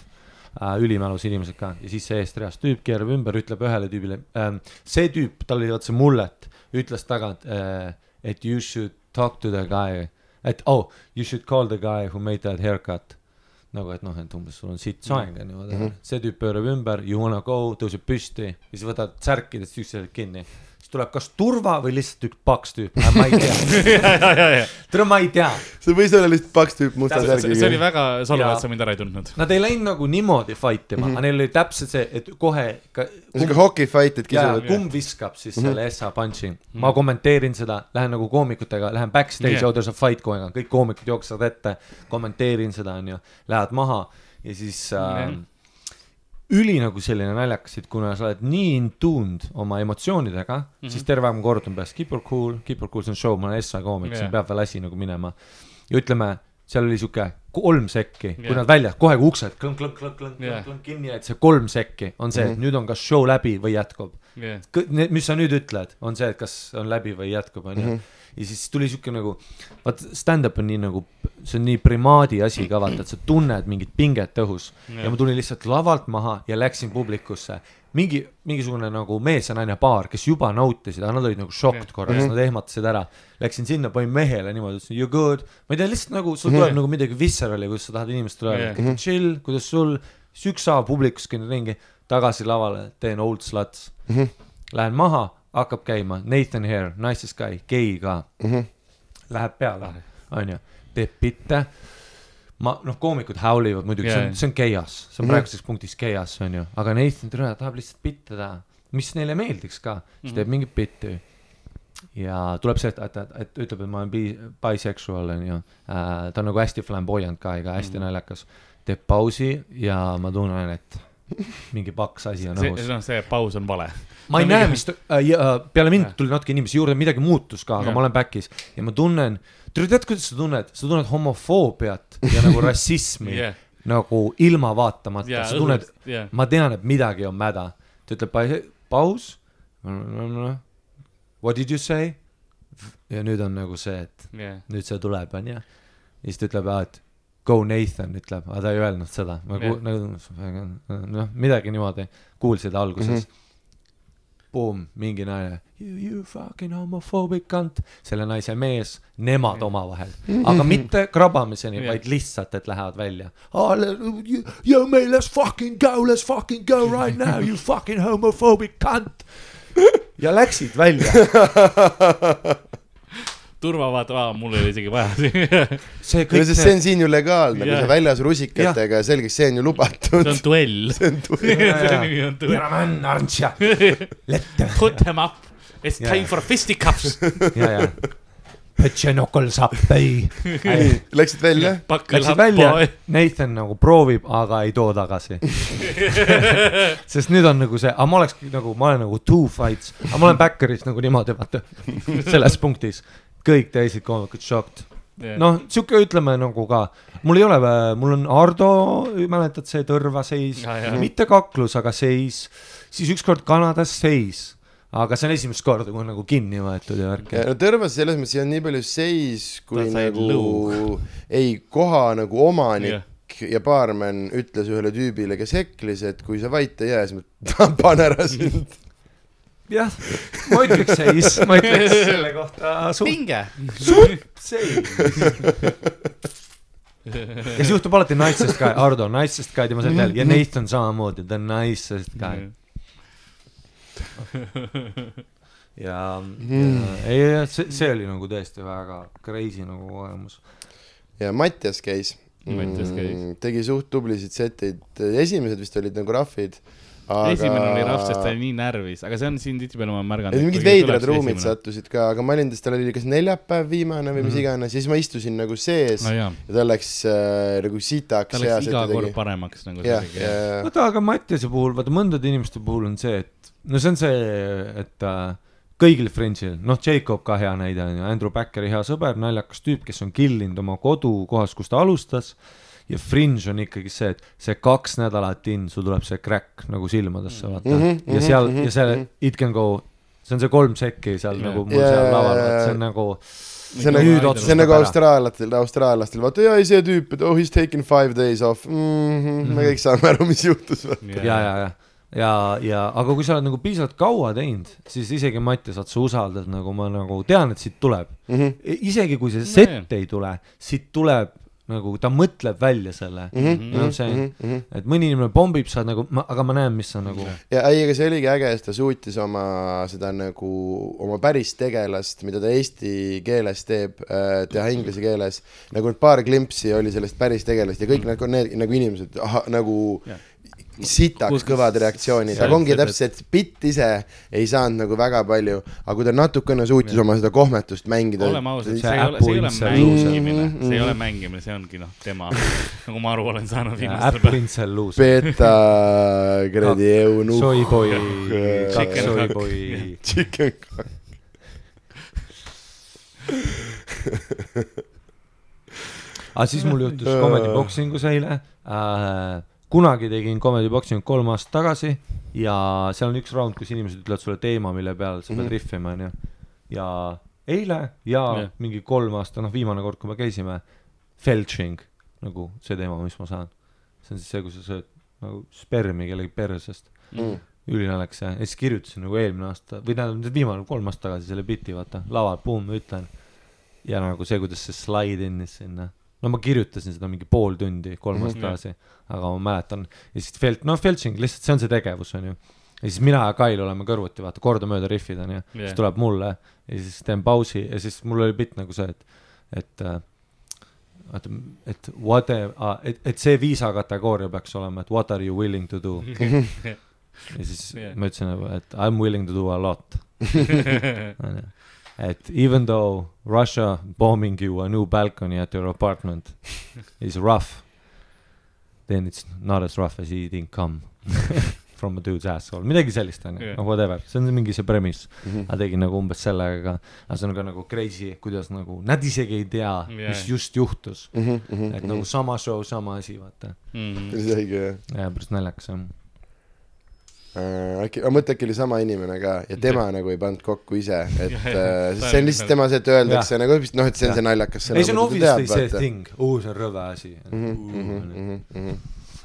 äh,, ülimälus inimesed ka ja siis see eest reas tüüp keerab ümber, ütleb ühele tüübile ähm,, see tüüp, tal oli vaat see mullet, ütles tagant äh,, et you should talk to the guy, et oh, you should call the guy who made that haircut nagu, et noh, et umbes sul on sitt soeng on ju Mhm. mm see tüüp pöörab ümber, you wanna go, tõuseb püsti ja siis võtad särkidest üksteisele kinni. Siis tuleb kas turva või lihtsalt üks paks tüüp, ma ei tea, ja, ja, ja, tere, ma ei tea. see võis olla lihtsalt paks tüüp musta see see oli särgiga. väga solvav, et sa mind ära ei tundnud. Nad ei läinud nagu niimoodi fight ima mm, -hmm. aga neil oli täpselt see, et kohe ka, siuke hockey fight, et kisuvad. kumb viskab siis mm -hmm. selle SA punch'i, ma kommenteerin seda, lähen nagu koomikutega, lähen backstage Yeah. oh there is a fight going on, kõik koomikud jooksevad ette, kommenteerin seda onju, lähevad maha ja siis äh, Yeah. Üli nagu selline naljakas, et kuna sa oled nii in tuned oma emotsioonidega mm, -hmm. siis terve aeg ma kordan peast keep her cool, keep her cool, see on show, ma olen SA koomik yeah., siin Yeah. peab veel asi nagu minema. ja ütleme, seal oli sihuke kolm sekki yeah., kui Yeah. nad väljas, kohe kui uksed klõnk, klõnk, klõnk, klõnk Yeah. yeah., klõnk kinni jäid, see kolm sekki on see, et nüüd on kas show läbi või jätkub. jah, mis sa nüüd ütled, on see, et kas on läbi või jätkub, onju. Ja siis tuli siuke nagu, vaat stand-up on nii nagu, see on nii primaadi asi ka vaata, et sa tunned mingit pinget õhus Jah. ja ma tulin lihtsalt lavalt maha ja läksin publikusse. mingi, mingisugune nagu mees ja naine paar, kes juba nautisid, aga nad olid nagu shocked Jah. korra, siis nad ehmatasid ära. Läksin sinna, panin mehele niimoodi, ütlesin you good, ma ei tea, lihtsalt nagu sul tuleb nagu midagi viscerali, kuidas sa tahad inimestele öelda, chill, kuidas sul, siis ükshaaval publikus käin ringi, tagasi lavale, teen old sluts. Lähen maha, hakkab käima Nathan Hare, nicest guy, gei ka mm. -hmm. Läheb peale, onju, teeb bitte. ma, noh, koomikud häulivad muidugi, see Jaa. on, see on chaos, see on praeguses punktis chaos, onju, aga Nathan Hare tahab lihtsalt bitte teha, mis neile meeldiks ka, siis teeb mingit bitti. ja tuleb see, et, et, et, ütleb, et ma olen bi-, bisexual onju äh,, ta on nagu hästi flamboyant ka, ega hästi naljakas. teeb pausi ja ma tunnen, et mingi paks asi on see, õhus. noh, see paus on vale. ma ei No näe, mis ta- äh, ja, peale mind tuli natuke inimesi juurde, midagi muutus ka, aga Jah. ma olen back'is ja ma tunnen, tead, kuidas sa tunned, sa tunned homofoobiat ja nagu rassismi jah, nagu ilma vaatamata, ja sa tunned, jah, ma tean, et midagi on mäda. ta ütleb pa- paus. What did you say? ja nüüd on nagu see, et jah, nüüd see tuleb, onju. ja siis ta ütleb, et go Nathan ütleb, aga ta ei öelnud seda, ma Jah. ku- nagu noh, midagi niimoodi kuulsid alguses mm. -hmm. Boom, mingi naine, you, you fucking homophobic cunt, selle naise mees, nemad omavahel, aga mitte krabamiseni, vaid lihtsalt, et lähevad välja. Yo man, let's fucking go, let's fucking go right now, you fucking homophobic cunt. ja läksid välja, turvavaat, aa, mul ei ole isegi vaja see no kõik sest see on siin ju legaalne, kui sa väljas rusikatega selgeks, see on ju lubatud see on. duell. selle nimi on duell. ära männa, Arntša, lette. Put them up, it's time for fisticuffs. ja, ja. Put your knuckles up, ei. Läksid välja? Läksid välja, Nathan nagu proovib, aga ei too tagasi. sest nüüd on nagu see, aga ma oleks nagu, ma olen nagu two fights, aga ma olen backer'is nagu niimoodi, vaata, selles punktis. Kõik teised koomikud shocked. noh, sihuke ütleme nagu ka, mul ei ole, mul on Ardo, mäletad see tõrvaseis ja., mitte kaklus, aga seis, siis ükskord Kanadas seis, aga see on esimest korda, kui on nagu kinni võetud ja värki. no tõrvas selles mõttes ei olnud nii palju seis, kui nagu lõug. ei, koha nagu omanik Jah. ja baarmen ütles ühele tüübile, kes heklis, et kui sa vait ei jää, siis ma tapan ära sind. jah, ma ütleks seis, ma ütleks selle kohta suht pinge. seis. ja see juhtub alati nicest guy, Ardo nicest guy tema seal ja Nathan samamoodi, the nicest guy. ja, ja ei, see, see oli nagu tõesti väga crazy nagu kogemus. ja Mattias käis. Mattias käis. tegi suht tublisid seteid, esimesed vist olid nagu rahvid. Esimene oli rahv, sest ta oli nii närvis, aga see on siin tihtipeale ma märganud. Mingid veidrad ruumid. sattusid ka, aga ma olin, tal oli kas neljapäev viimane või mis iganes, ja siis ma istusin nagu sees no jaa, ja tal läks äh, nagu sitaks. ta läks iga kord paremaks nagu jah, see ja, ja, vaata, aga Mattiase puhul, vaata mõndade inimeste puhul on see, et no see on see, et äh, kõigil Fringe'il, noh, Jacob ka hea näide on ju, Andrew Backeri hea sõber, naljakas tüüp, kes on killinud oma kodukohas, kus ta alustas. Ja Fringe on ikkagi see, et see kaks nädalat in, sul tuleb see crack nagu silmadesse, vaata mm. -hmm, ja seal mhm, ja see mhm. it can go, see on see kolm sekki seal Jah. nagu mul Jaa, seal jaa, laval, jaa, see jaa. on nagu see on nagu, see on nagu ära. austraallastel, austraallastel, vaata ja ei see tüüp, et oh he is taking five days off mm. -hmm, me kõik saame aru, mis juhtus. ja, ja, ja, ja, ja aga kui sa oled nagu piisavalt kaua teinud, siis isegi Mattias, vaat sa usaldad nagu ma nagu tean, et siit tuleb. Mhm. isegi kui see set ei tule, siit tuleb nagu ta mõtleb välja selle mm. Mhm, -hmm. You know what I'm saying mm? mhm. -hmm. et mõni inimene pommib, sa nagu, aga ma näen, mis sa nagu ja ei, aga see oligi äge, et ta suutis oma seda nagu, oma päris tegelast, mida ta eesti keeles teeb, teha inglise keeles. nagu need paar klimpsi oli sellest päris tegelast ja kõik nagu need nagu inimesed aha, nagu Jah. Sitaks kõvad reaktsioonid, aga ongi täpselt, et bitt ise ei saanud nagu väga palju, aga kui ta natukene suutis oma seda kohmetust mängida. oleme ausad, See ei ole, see ei ole mängimine, see ei ole mängimine, see ongi noh, tema, nagu ma aru olen saanud viimastel Apple päevadel. Beta kuradi eunuhh. Soyboy, Chicken Soyboy. Chicken cock. aga siis mul juhtus. Comedy Boxingus eile äh,. Kunagi tegin Comedy Boxingut kolm aastat tagasi ja seal on üks round, kus inimesed ütlevad sulle teema, mille peal sa pead Mhm. riffima, onju. ja eile ja Jah. mingi kolm aastat, noh, viimane kord, kui me käisime, felching nagu see teema, mis ma saan. see on siis see, kui sa sööd nagu spermi kellegi persest Mm. ülinaljakas ja, siis kirjutasin nagu eelmine aasta või tähendab viimane kolm aastat tagasi selle biti, vaata, laval, buum, ütlen. ja nagu see, kuidas see slide in'is sinna. No ma kirjutasin seda mingi pool tundi kolm aastat Mhm. tagasi, aga ma mäletan ja siis Felt-, noh, felching lihtsalt see on see tegevus, onju. ja siis mina ja Kail oleme kõrvuti, vaata, kordamööda rihvid, onju. Jah. siis tuleb mulle ja siis teen pausi ja siis mul oli bitt nagu see, et, et äh, vaata, et what, et, et see viisa kategooria peaks olema, et what are you willing to do. ja siis yeah. ma ütlesin, et I m willing to do a lot. et even though Russia bombing you a new balcony at your apartment is rough, then it's not as rough as eating cum from a dude's asshole, midagi sellist onju yeah., noh whatever, see on mingi see premiss. Mhm. ma tegin nagu umbes sellega, aga ka nagu crazy, kuidas nagu nad isegi ei tea yeah., mis just juhtus. Mhm, mhm, et nagu sama show, sama asi, vaata. Mhm. see oligi jah. ja päris naljakas jah. Äh, äkki, aga mõtle, äkki oli sama inimene ka ja tema nagu ei pannud kokku ise, et Jah, äh, jah. sest see on lihtsalt tema see, et öeldakse Jah. nagu, noh, et see on Jah. see naljakas. ei, see on obviously see. thing, oo, see on rõve asi. Mhm,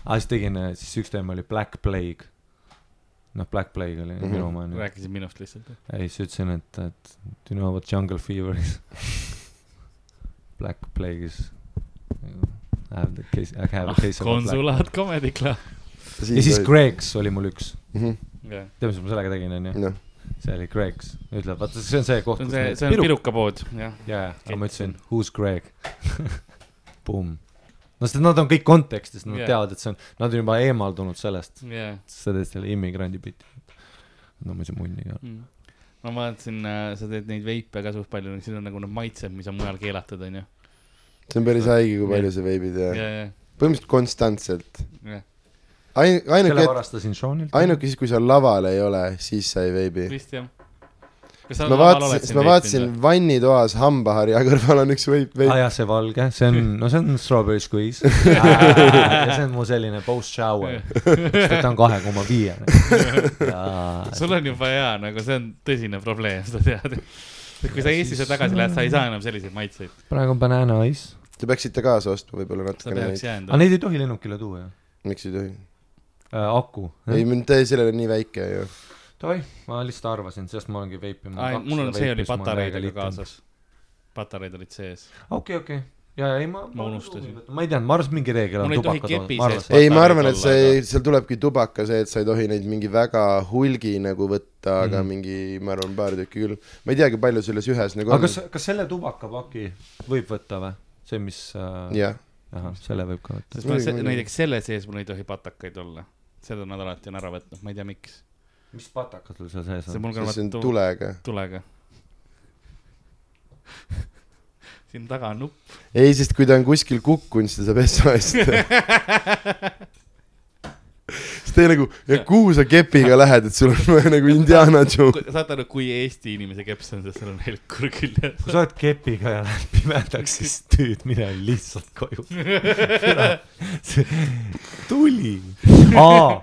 aga siis tegin, siis üks teema oli Black Plague. noh, Black Plague oli Mhm. minu oma rääkisid minust lihtsalt. ja siis ütlesin, et, et do you know what jungle fever is? Black Plague is. I have the case, I have a case of konsulaat Comedy Club. ja siis. Greg's oli mul üks. Mhm, tead, mis ma sellega tegin onju? see oli Greg's, ütleb, vaata see on see koht, see on kus see, see on piru- pirukapood, jah. jaa, jaa, aga ma ütlesin who's Greg? Boom. no sest nad on kõik kontekstis, nad yeah. teavad, et see on, nad on juba eemaldunud sellest, jah. sa teed selle immigrandi biti. no ma ei saa munni ka. Mm. ma vaatasin, sa teed neid veipe ka suht palju, siin on nagu need maitsed, mis on mujal keelatud, onju. see on päris haige, kui palju sa veebid ja ja, ja, põhimõtteliselt konstantselt. ja, ain-, selle ainuke, varastasin Seanilt. ainuke siis, kui sa laval ei ole, siis sa ei veebi. vist jah. ma vaatasin, sest ma vaatasin vannitoas hambaharja kõrval on üks veip, aa veip. jaa, see valge, see on, no see on strawberry squeeze. ja see on mu selline post shower, sest ta on kahe koma viie. sul on juba hea, nagu see on tõsine probleem, sa tead. kui sa Eestisse tagasi lähed, sa ei saa enam selliseid maitseid. praegu on banana ice. Te peaksite kaasa ostma võib-olla sa natukene neid. aga jääma. neid ei tohi lennukile tuua ju miks ei tohi? äh,. aku. ei, ta sellel on nii väike ju. Davai, ma lihtsalt arvasin, sest ma olengi veipinud. mul on, see oli patareidega. kaasas. patareid olid sees. okei, okei, ja ei ma. Ma unustasin. ma ei teadnud, ma arvasin, mingi reegel on ei tubaka toodud, ei, ma arvan, et see aga-, seal tulebki tubaka see, et sa ei tohi neid mingi väga hulgi nagu võtta, aga Mhm. mingi, ma arvan, paar tükki küll. ma ei teagi, palju selles ühes nagu aga on kas, kas selle tubakapaki võib võtta või? see, mis äh,, jah, ahah, selle võib ka võtta. sest ma se- näiteks selle sees mul ei tohi patakaid olla. Seda nad alati on ära võtnud, ma ei tea, miks. mis patakad sul seal sees see on? see on tulega. tulega. siin taga on nupp. ei, sest kui ta on kuskil kukkunud, siis ta saab eest. siis ta nagu, kuhu sa kepiga lähed, et sul on nagu Indiana Jones. saad aru, kui Eesti inimese keps on, sest seal on helkur küljes. kui sa oled kepiga ja lähed pimedaks, siis tüüd mine lihtsalt koju. tuli. aa,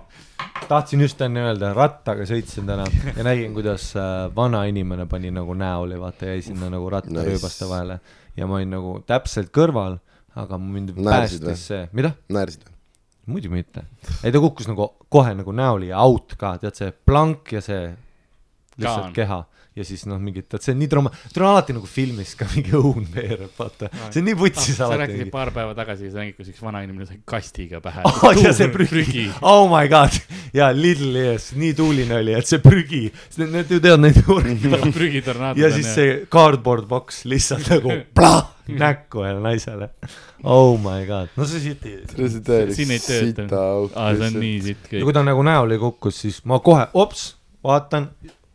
tahtsin just enne öelda, rattaga sõitsin täna ja nägin, kuidas äh, vana inimene pani nagu näoli, vaata jäi sinna nagu rattarööbaste Nice. vahele ja ma olin nagu täpselt kõrval, aga mind Naersid päästis see, mida? naersid või? Muidugi mitte. ei, ta kukkus nagu kohe nagu näoli ja out ka, tead see plank ja see lihtsalt Kaan. keha ja siis noh, mingid, et see on nii trauma, tal on alati nagu filmis ka mingi õun veereb, vaata, see on nii vutsis sa alati rääkisid. paar päeva tagasi, sa nägid, kus üks vanainimene sai kastiga pähe oh,. ja see prügi, oh my god, ja Lidl ees, nii tuuline oli, et see prügi, need ju teavad neid juurde. prügitornaadod ja siis see cardboard box lihtsalt nagu plah näkku ühele naisele. Oh my god, no see siit ei. see täielik siin ei tööta. sita auk see on nii sitt ja kõik kui. ta nagu näole kukkus, siis ma kohe, ops, vaatan,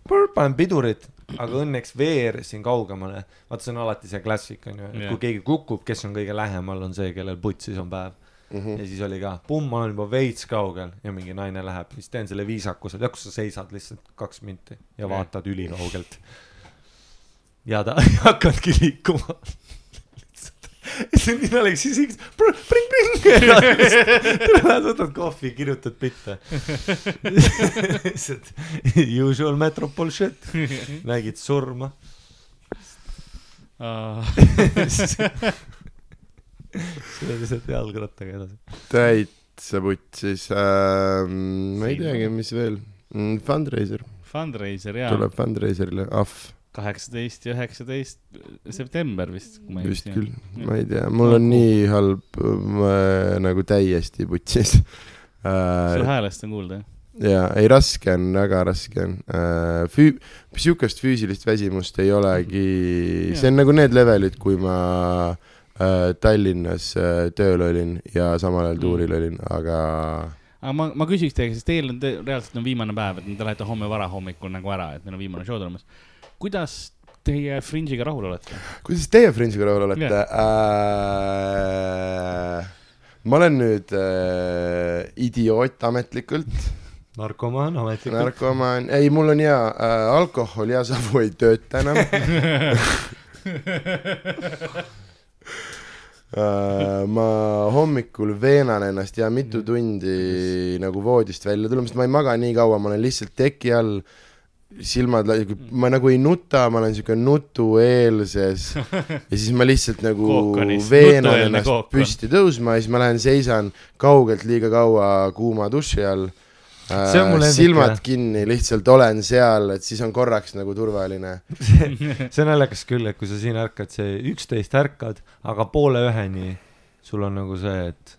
panen pidurit, aga õnneks veer siin kaugemale, vaata see on alati see klassik on ju, et kui keegi kukub, kes on kõige lähemal, on see, kellel putsis on päev. Mhm. ja siis oli ka, pumm, ma olen juba veits kaugel ja mingi naine läheb, siis teen selle viisakuse, tead, kus sa seisad lihtsalt kaks minti ja vaatad ülikaugelt. ja ta ei hakanudki liikuma. Nii naljakas, siis üks pring, pring, lähed võtad kohvi, kirjutad bitte. lihtsalt usual metropol shit, nägid surma. see oli lihtsalt jalgrattaga edasi. täitsa putsis ähm,, ma ei teagi, mis veel mm,. Fundraiser Fundraiser jaa, tuleb Fundraiserile, ahv, kaheksateist ja üheksateist september vist, kui ma ei vist küll, ma ei tea, mul on nii halb äh, nagu täiesti putsis äh,. häälest on kuulda, jah? ja ei, raske on, väga raske on äh,. Füü-, sihukest füüsilist väsimust ei olegi, see on nagu need levelid, kui ma äh, Tallinnas äh, tööl olin ja samal ajal tuuril olin, aga aga ma, ma küsiks teiega, sest teil on te, reaalselt on viimane päev, et te lähete homme varahommikul nagu ära, et neil on viimane show tulemas. Kuidas teie Fringe'iga rahul olete? kuidas teie Fringe'iga rahul olete yeah.? Äh, ma olen nüüd äh, idioot ametlikult, narkomaan ametlikult. narkomaan, ei, mul on hea äh,, alkohol ja savu ei tööta enam Uh, ma hommikul veenan ennast ja mitu tundi nagu voodist välja tulema, sest ma ei maga nii kaua, ma olen lihtsalt teki all, silmad, ma nagu ei nuta, ma olen siuke nutueelses ja siis ma lihtsalt nagu Kookonis, veenan ennast kookon. püsti tõusma ja siis ma lähen seisan kaugelt liiga kaua kuuma duši all. Lemmik, silmad kinni, lihtsalt olen seal, et siis on korraks nagu turvaline. see on naljakas küll, et kui sa siin ärkad, see üksteist ärkad, aga poole üheni sul on nagu see, et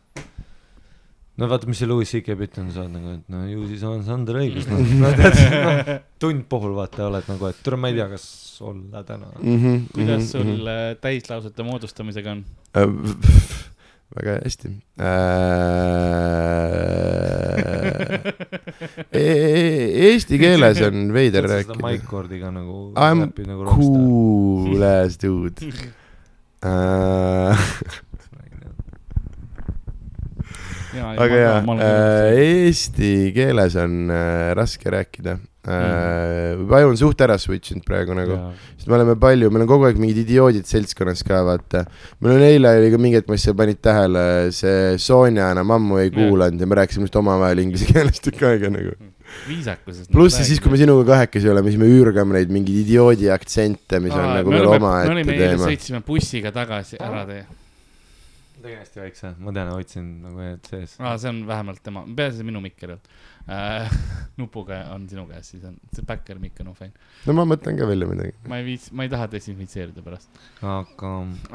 no vaata, mis see Louis CK bitt on, sa oled nagu, et no ju siis on Sander õigus, noh no, tead no,, tund puhul vaata oled nagu, et tule, ma ei tea, kas olla täna. Mhm, kuidas sul äh, täislausete moodustamisega on? väga hästi äh. Eesti keeles on veider seda rääkida. Mike Cordiga nagu I m nagu cool as dude äh,. Aga jaa, eesti keeles on äh, raske rääkida äh,. aju on suht ära switch inud praegu nagu, sest me oleme palju, meil on kogu aeg mingid idioodid seltskonnas ka, vaata. meil on eile oli ka mingi hetk, ma ei tea, panid tähele, see Sonja enam ammu ei kuulanud ja me rääkisime just omavahel inglise keeles tükk aega nagu. viisakusest. pluss siis, kui me sinuga kahekesi oleme, siis me üürgame neid mingeid idioodi aktsente, mis on nagu veel me omaette olime eile, teema. sõitsime bussiga tagasi, ära tee. Tegi hästi väikse, ma tean, hoidsin nagu et sees. aa, see on vähemalt tema, peaasi minu mikker ei olnud äh. nupuga on sinu käes, siis on, see backer mic on fine. no ma mõtlen ka välja midagi. ma ei viits, ma ei taha desinfitseerida pärast. aga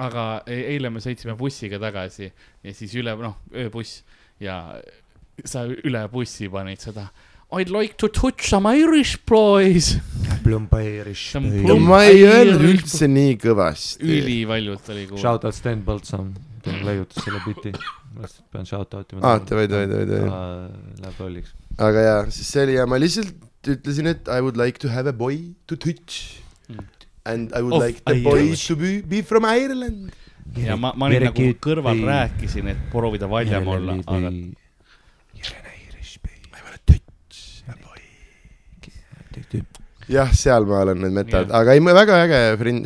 aga e- eile me sõitsime bussiga tagasi ja siis üle, noh, ööbuss ja sa üle bussi panid seda I'd like to touch some Irish boys. Plumb- ma ei öelnud üldse nii kõvasti. ülivaljult oli kuulda. Shout out Sten Põldsam, ta leiutas selle biti. pean shout out ima. aa, davai, davai, davai, davai. Läheb lolliks. aga jaa, siis see oli ja ma lihtsalt ütlesin, et I would like to have a boy to touch Mm. and I would Of like the boy Irish. to be, be from Ireland. ja ma, ma olin nagu kõrval baby. rääkisin, et proovida valjem olla, aga jah, seal ma olen need metad yeah., aga ei, väga äge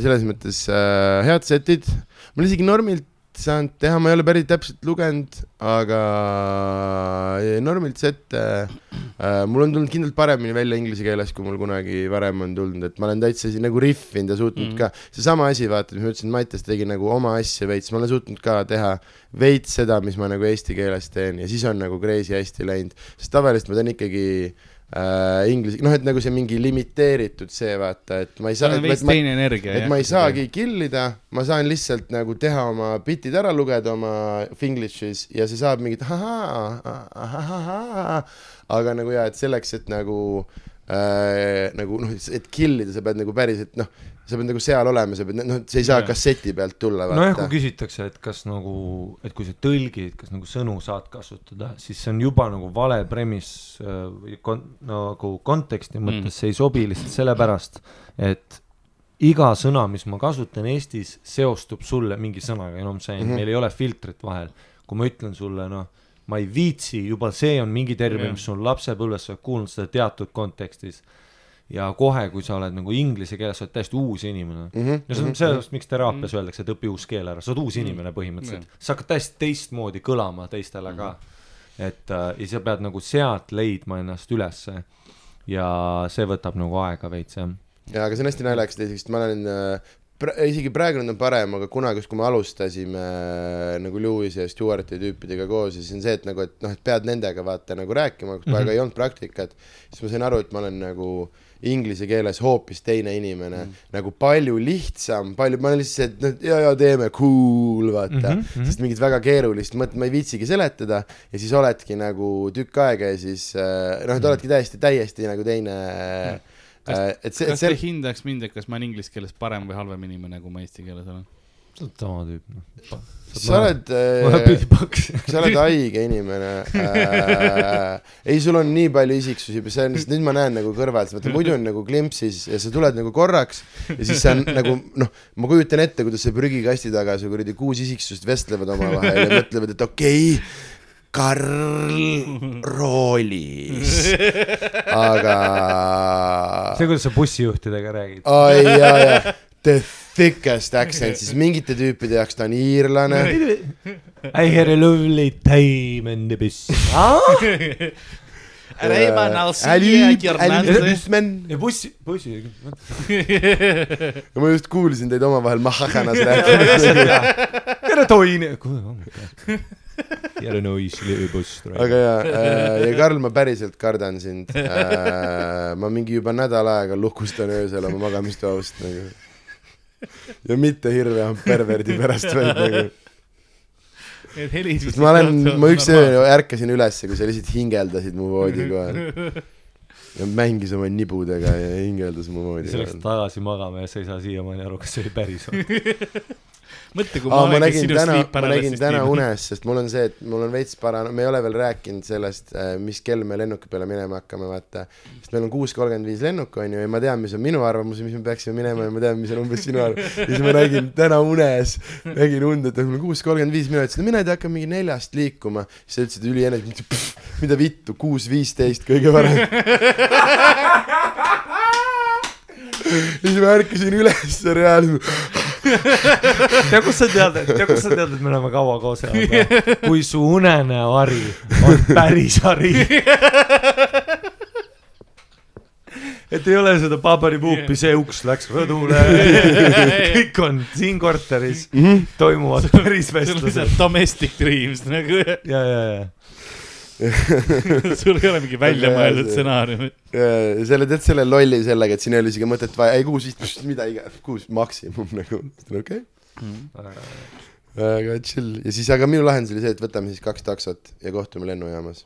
selles mõttes äh, head setid. mul isegi normilt saanud teha, ma ei ole päris täpselt lugenud, aga äh, normilt sette äh,, mul on tulnud kindlalt paremini välja inglise keeles, kui mul kunagi varem on tulnud, et ma olen täitsa siin nagu rihvinud ja suutnud mm. -hmm. ka, seesama asi, vaata, mis ma ütlesin, Mattias tegi nagu oma asja veits, ma olen suutnud ka teha veits seda, mis ma nagu eesti keeles teen ja siis on nagu crazy hästi läinud, sest tavaliselt ma teen ikkagi äh, inglise, noh, et nagu see mingi limiteeritud see vaata, et ma ei saa, et, ma, teine energia. et ma ei saagi kill ida, ma saan lihtsalt nagu teha oma bitid ära lugeda oma Finglish'is ja see saab mingit ahaa, aga nagu jaa, et selleks, et nagu äh, nagu noh, et kill ida, sa pead nagu päriselt noh, sa pead nagu seal olema, sa pead noh, see ei saa Jaa. kasseti pealt tulla nojah, kui küsitakse, et kas nagu, et kui sa tõlgid, kas nagu sõnu saad kasutada, siis see on juba nagu vale premiss äh, või kon-, nagu konteksti mõttes Mm. see ei sobi lihtsalt sellepärast, et iga sõna, mis ma kasutan Eestis, seostub sulle mingi sõnaga, you know what I m saying mm, meil ei ole filtrit vahel. kui ma ütlen sulle, noh, ma ei viitsi, juba see on mingi termin mis sul lapsepõlves, sa oled kuulnud seda teatud kontekstis. ja kohe, kui sa oled nagu inglise keeles, sa oled täiesti uus inimene mm. -hmm. ja see on sellest, miks teraapias öeldakse, et õpi uus keel ära, sa oled uus inimene põhimõtteliselt, sa hakkad täiesti teistmoodi kõlama teistele ka. et äh, ja sa pead nagu sealt leidma ennast ülesse ja see võtab nagu aega veits jah. jaa, aga see on hästi naljakas teiseks, et ma olen äh, pra-, isegi praegu nüüd on parem, aga kunagi, kui me alustasime äh, nagu Lewis'i ja Stewarti tüüpidega koos ja siis on see, et nagu, et noh, et pead nendega vaata nagu rääkima, kui Mhm. väga ei olnud praktikat, siis ma sain aru, et ma olen nagu inglise keeles hoopis teine inimene mm., nagu palju lihtsam, palju, ma olen lihtsalt et noh, ja, ja teeme, cool, vaata mm, Mhm, -hmm. mhm. sest mingit väga keerulist mõtet ma ei viitsigi seletada ja siis oledki nagu tükk aega ja siis äh, noh, et oledki täiesti, täiesti nagu teine äh, Kas- et see, kas te see, hindaks mind, et kas ma olen inglise keeles parem või halvem inimene, kui ma eesti keeles olen? sa oled sama tüüp noh. sa oled äh, sa oled haige inimene äh,. ei, sul on nii palju isiksusi, see on, nüüd ma näen nagu kõrvalt, vaata muidu on nagu klimpsis ja sa tuled nagu korraks ja siis sa on nagu noh, ma kujutan ette, kuidas see prügikasti taga su kuradi kuus isiksust vestlevad omavahel ja mõtlevad, et okei okay,, Karl roolis, aga see, kuidas sa bussijuhtidega räägid. ai jaa, jaa, the thickest accent, siis mingite tüüpide jaoks ta on iirlane. I had a lovely time in the bus. Reimann ja bussi, bussi. ma just kuulsin teid omavahel mahhanas rääkimas, tere toini. jälle noisli buss. aga jaa, ja Karl, ma päriselt kardan sind. ma mingi juba nädal aega lukustan öösel oma magamistoast nagu. ja mitte hirve perverdi pärast, vaid nagu, Need helisid. sest ma olen, ma üks öö ärkasin ülesse, kui sa lihtsalt hingeldasid mu voodi kohal. ja mängis oma nibudega ja hingeldas mu voodi sa läksid kohal. tagasi magama ja sa ei saa siiamaani aru, kas see oli päris või? mõtle, kui aa, ma olengi nägin sinu täna, sleep ma nägin täna unes, sest mul on see, et mul on veits parano-, me ei ole veel rääkinud sellest, mis kell me lennuki peale minema hakkame, vaata. sest meil on kuus kolmkümmend viis lennuk, on ju, ja ma tean, mis on minu arvamus ja mis me peaksime minema ja ma tean, mis on umbes sinu arvamus. ja siis ma nägin täna unes, nägin und, et mul on kuus kolmkümmend viis, mina ütlesin, et mina ei tea, hakkan mingi neljast liikuma. siis sa ütlesid ülienergia, mida vittu, kuus viisteist kõige parem. ja siis ma ärkasin üles reaalselt tead, kust sa tead, tead, kust sa tead, et me oleme kaua koos elanud? kui su unenäo hari on päris hari. et ei ole seda paberipuupi, see uks läks rõdule, kõik on siin korteris, toimuvad päris sul on see vestlused. domestic dreams nagu, ja, ja, ja. sul ei ole mingi väljamõeldud stsenaarium. Ja selle, tead selle lolli sellega, et siin ei ole isegi mõtet vaja, ei kuus mida iganes, kuus maksimum nagu, okei okay.. aga chill ja siis, aga minu lahendus oli see, et võtame siis kaks taksot ja kohtume lennujaamas.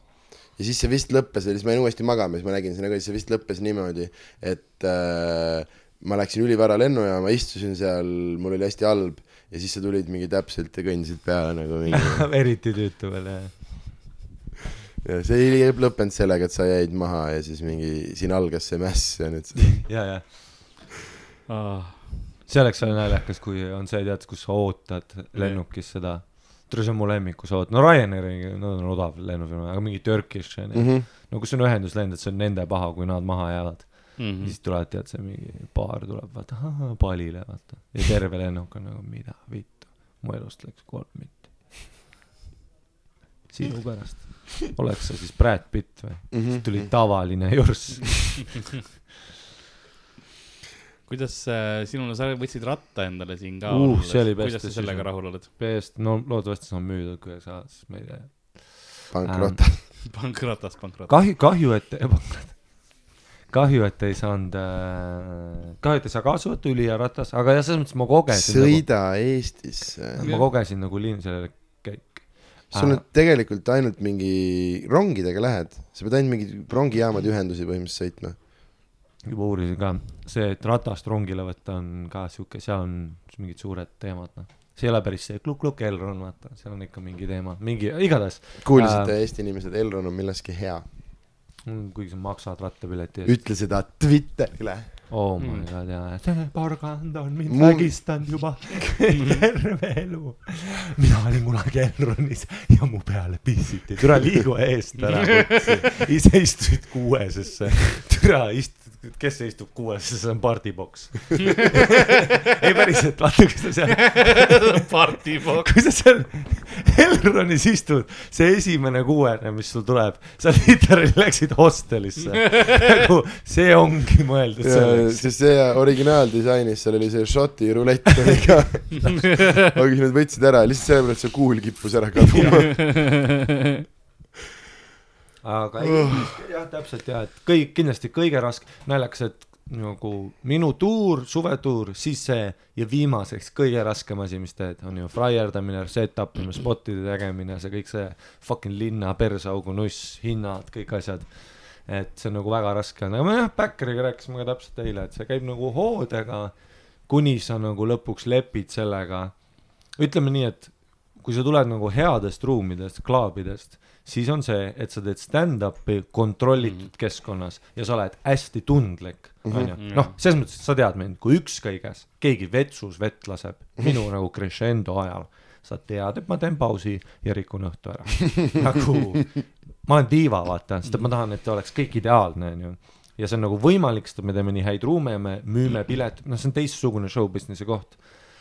ja siis see vist lõppes, siis ma jäin uuesti magama, siis ma nägin seda ka, siis see vist lõppes niimoodi, et äh, ma läksin ülivara lennujaama, istusin seal, mul oli hästi halb ja siis sa tulid mingi täpselt ja kõndisid peale nagu mingi eriti tüütu veel, jah. Ja see ei lõppenud sellega, et sa jäid maha ja siis mingi siin algas see mäss ja nüüd ja, ja see oleks veel naljakas, kui on see, tead, kus sa ootad lennukis seda, tule see on mu lemmik, kus sa ootad, no Ryanairi, no on odav lennufirma, aga mingi Turkish on ju. -hmm. no kus on ühenduslend, et see on nende paha, kui nad maha jäävad mm. Mhm. -hmm. siis tulevad, tead, see mingi paar tuleb, vaata, palile, vaata. ja terve lennuk on nagu, mida vittu, mu elust läks kolm mitti. Sinu pärast. oleks sa siis Brad Pitt või? Mm -hmm. tuli tavaline jurss. kuidas äh, sinul, sa võtsid ratta endale siin ka Uh, see oli best kuidas sa sellega rahul oled? BS, no loodetavasti saan müüdud, kui ei saa, siis ma ei tea. pankrot. pankrotas, pankrotas. kahju, kahju, et, kahju, et ei saanud äh,, kahju, et ei saa kaasa võtta, ülihea ratas, aga jah, selles mõttes ma kogesin nagu,, sõida Eestisse. ma kogesin nagu linn sellele. Sul on tegelikult ainult mingi rongidega lähed, sa pead ainult mingeid rongijaamade ühendusi põhimõtteliselt sõitma. juba uurisin ka, see, et ratast rongile võtta on ka sihuke, seal on mingid suured teemad, noh. see ei ole päris see klukk-klukk Elron, vaata, seal on ikka mingi teema, mingi, igatahes, kuulsite äh, Eesti inimesed, Elron on milleski hea. kuigi sa maksad rattapileti eest. ütle seda Twitterile. Oh my Mm. god, jaa, see porgand on mind Mul- vägistanud juba terve elu. mina olin kunagi Elronis ja mu peale pissiti, türa liigu eest ära, ise istusid kuuesesse, türa ist-, kes see istub kuuesesse, see on partyboks. ei päriselt, vaata, kui sa seal, partiboks. kui sa seal Elronis istud, see esimene kuuene, mis sul tuleb, sa literaali läksid hostelisse. nagu see ongi mõeldud selleks. sest see originaaldisainis, seal oli see Šoti rulett oli ka. aga siis nad võtsid ära lihtsalt sellepärast, et see kuul kippus ära kaduma. Aga ei, jah, täpselt ja, et kõik kindlasti kõige raske, naljakas, et nagu minu tuur, suvetuur, siis see ja viimaseks kõige raskem asi, mis teed, on ju flyerdamine, set-up imine, spotide tegemine, see kõik see fucking linna persaugu nuss, hinnad, kõik asjad. et see on nagu väga raske on, aga me jah, Backeriga rääkisime ka täpselt eile, et see käib nagu hoodega, kuni sa nagu lõpuks lepid sellega. ütleme nii, et kui sa tuled nagu headest ruumidest, klaabidest, siis on see, et sa teed stand-up'i kontrollitud mm. keskkonnas ja sa oled hästi tundlik, onju. noh, selles mõttes, et sa tead mind, kui ükskõiges keegi vetsus vett laseb minu nagu crescendo ajal, sa tead, et ma teen pausi ja rikun õhtu ära. nagu ma olen diiva, vaata, sest et ma tahan, et oleks kõik ideaalne, onju ja see on nagu võimalik, sest et me teeme nii häid ruume ja me müüme pilet, noh, see on teistsugune show business'i koht.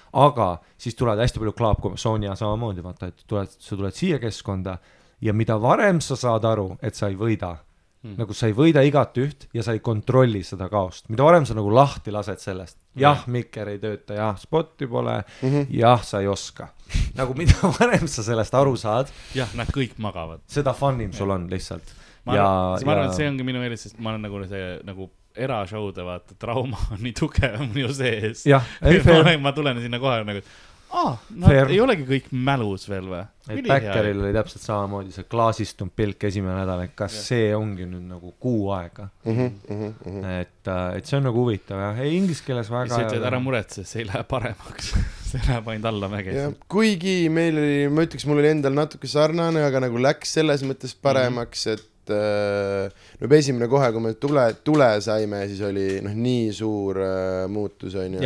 aga siis tulevad hästi palju klaapkomme, Sonja samamoodi, vaata, et tuled, sa tuled siia keskkonda ja mida varem sa saad aru, et sa ei võida mm., nagu sa ei võida igat üht ja sa ei kontrolli seda kaost, mida varem sa nagu lahti lased sellest, jah, mikker ei tööta, jah, spotti pole mm, -hmm. jah, sa ei oska. nagu mida varem sa sellest aru saad, jah, nad kõik magavad. seda fun im sul on lihtsalt. ma arvan, ma arvan, et see ongi minu eelis, sest ma olen nagu see nagu erashow'de vaata trauma on nii tugev minu sees. ma, ma tulen sinna kohe nagu, et aa, nad Fair. ei olegi kõik mälus veel või? et Backeril oli täpselt samamoodi see klaasistunud pilk esimene nädal, et kas see ongi nüüd nagu kuu aega, Mhm, et, et see on nagu huvitav jah, ei inglise keeles väga sa ütled, ära muretse, see ei lähe paremaks. see läheb ainult allamäge kuigi meil oli, ma ütleks, mul oli endal natuke sarnane, aga nagu läks selles mõttes paremaks, et äh, no esimene kohe, kui me tule, tule saime, siis oli noh, nii suur äh, muutus onju.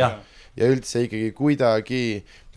Ja üldse ikkagi kuidagi,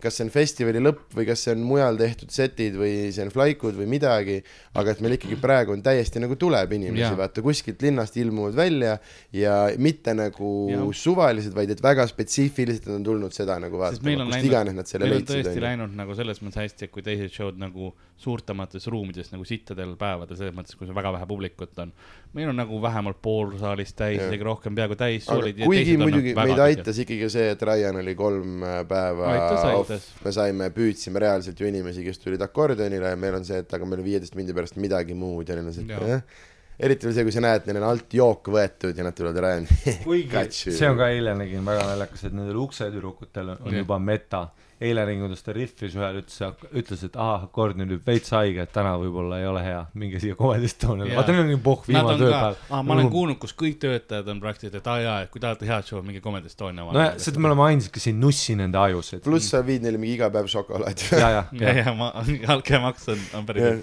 kas see on festivali lõpp või kas see on mujal tehtud setid või see on flaikud või midagi, aga et meil ikkagi praegu on täiesti nagu tuleb inimesi vaata kuskilt linnast ilmuvad välja ja mitte nagu Jah. suvalised, vaid et väga spetsiifiliselt on tulnud seda nagu vaatama, on kust iganes nad, selle on leidsid tõesti onju. läinud nagu selles mõttes hästi, et kui teised show'd nagu suurtemates ruumides nagu sittadel päevadel, selles mõttes, on väga vähe publikut on. Meil on nagu vähemalt pool saalist täis, isegi rohkem, peaaegu täis. kuigi muidugi meid aitas ikkagi see, et Ryan oli kolm äh, päeva Aitas, off aitas., me saime, püüdsime reaalselt ju inimesi, kes tulid akordionile ja meil on see, et aga meil on viieteist mindi pärast midagi muud ja neil on see, et jah. eriti veel see, kui sa näed, neil on alt jook võetud ja nad tulevad Ryan. kuigi see on ka eile nägin väga naljakas, et nendel uksetüdrukutel on juba meta. Eile ta rihvis ühel, ütles, ütles, et aa, kord nüüd veits haige, et täna võib-olla ei ole hea, minge siia Comedy Stone'ile, Jaa. vaata neil on nii Nad viimane on tööpäev, ah,, ma olen kuulnud, kus kõik töötajad on praktiliselt, et aa jaa, et kui tahate head show'd, minge Comedy Estonia nojah, sest me oleme ainsad, kes ei nussi nende ajusid. pluss sa viid neile mingi iga päev šokolaadi. ja, ja, ja, ja, ma, altkäemaks on, on päris hea.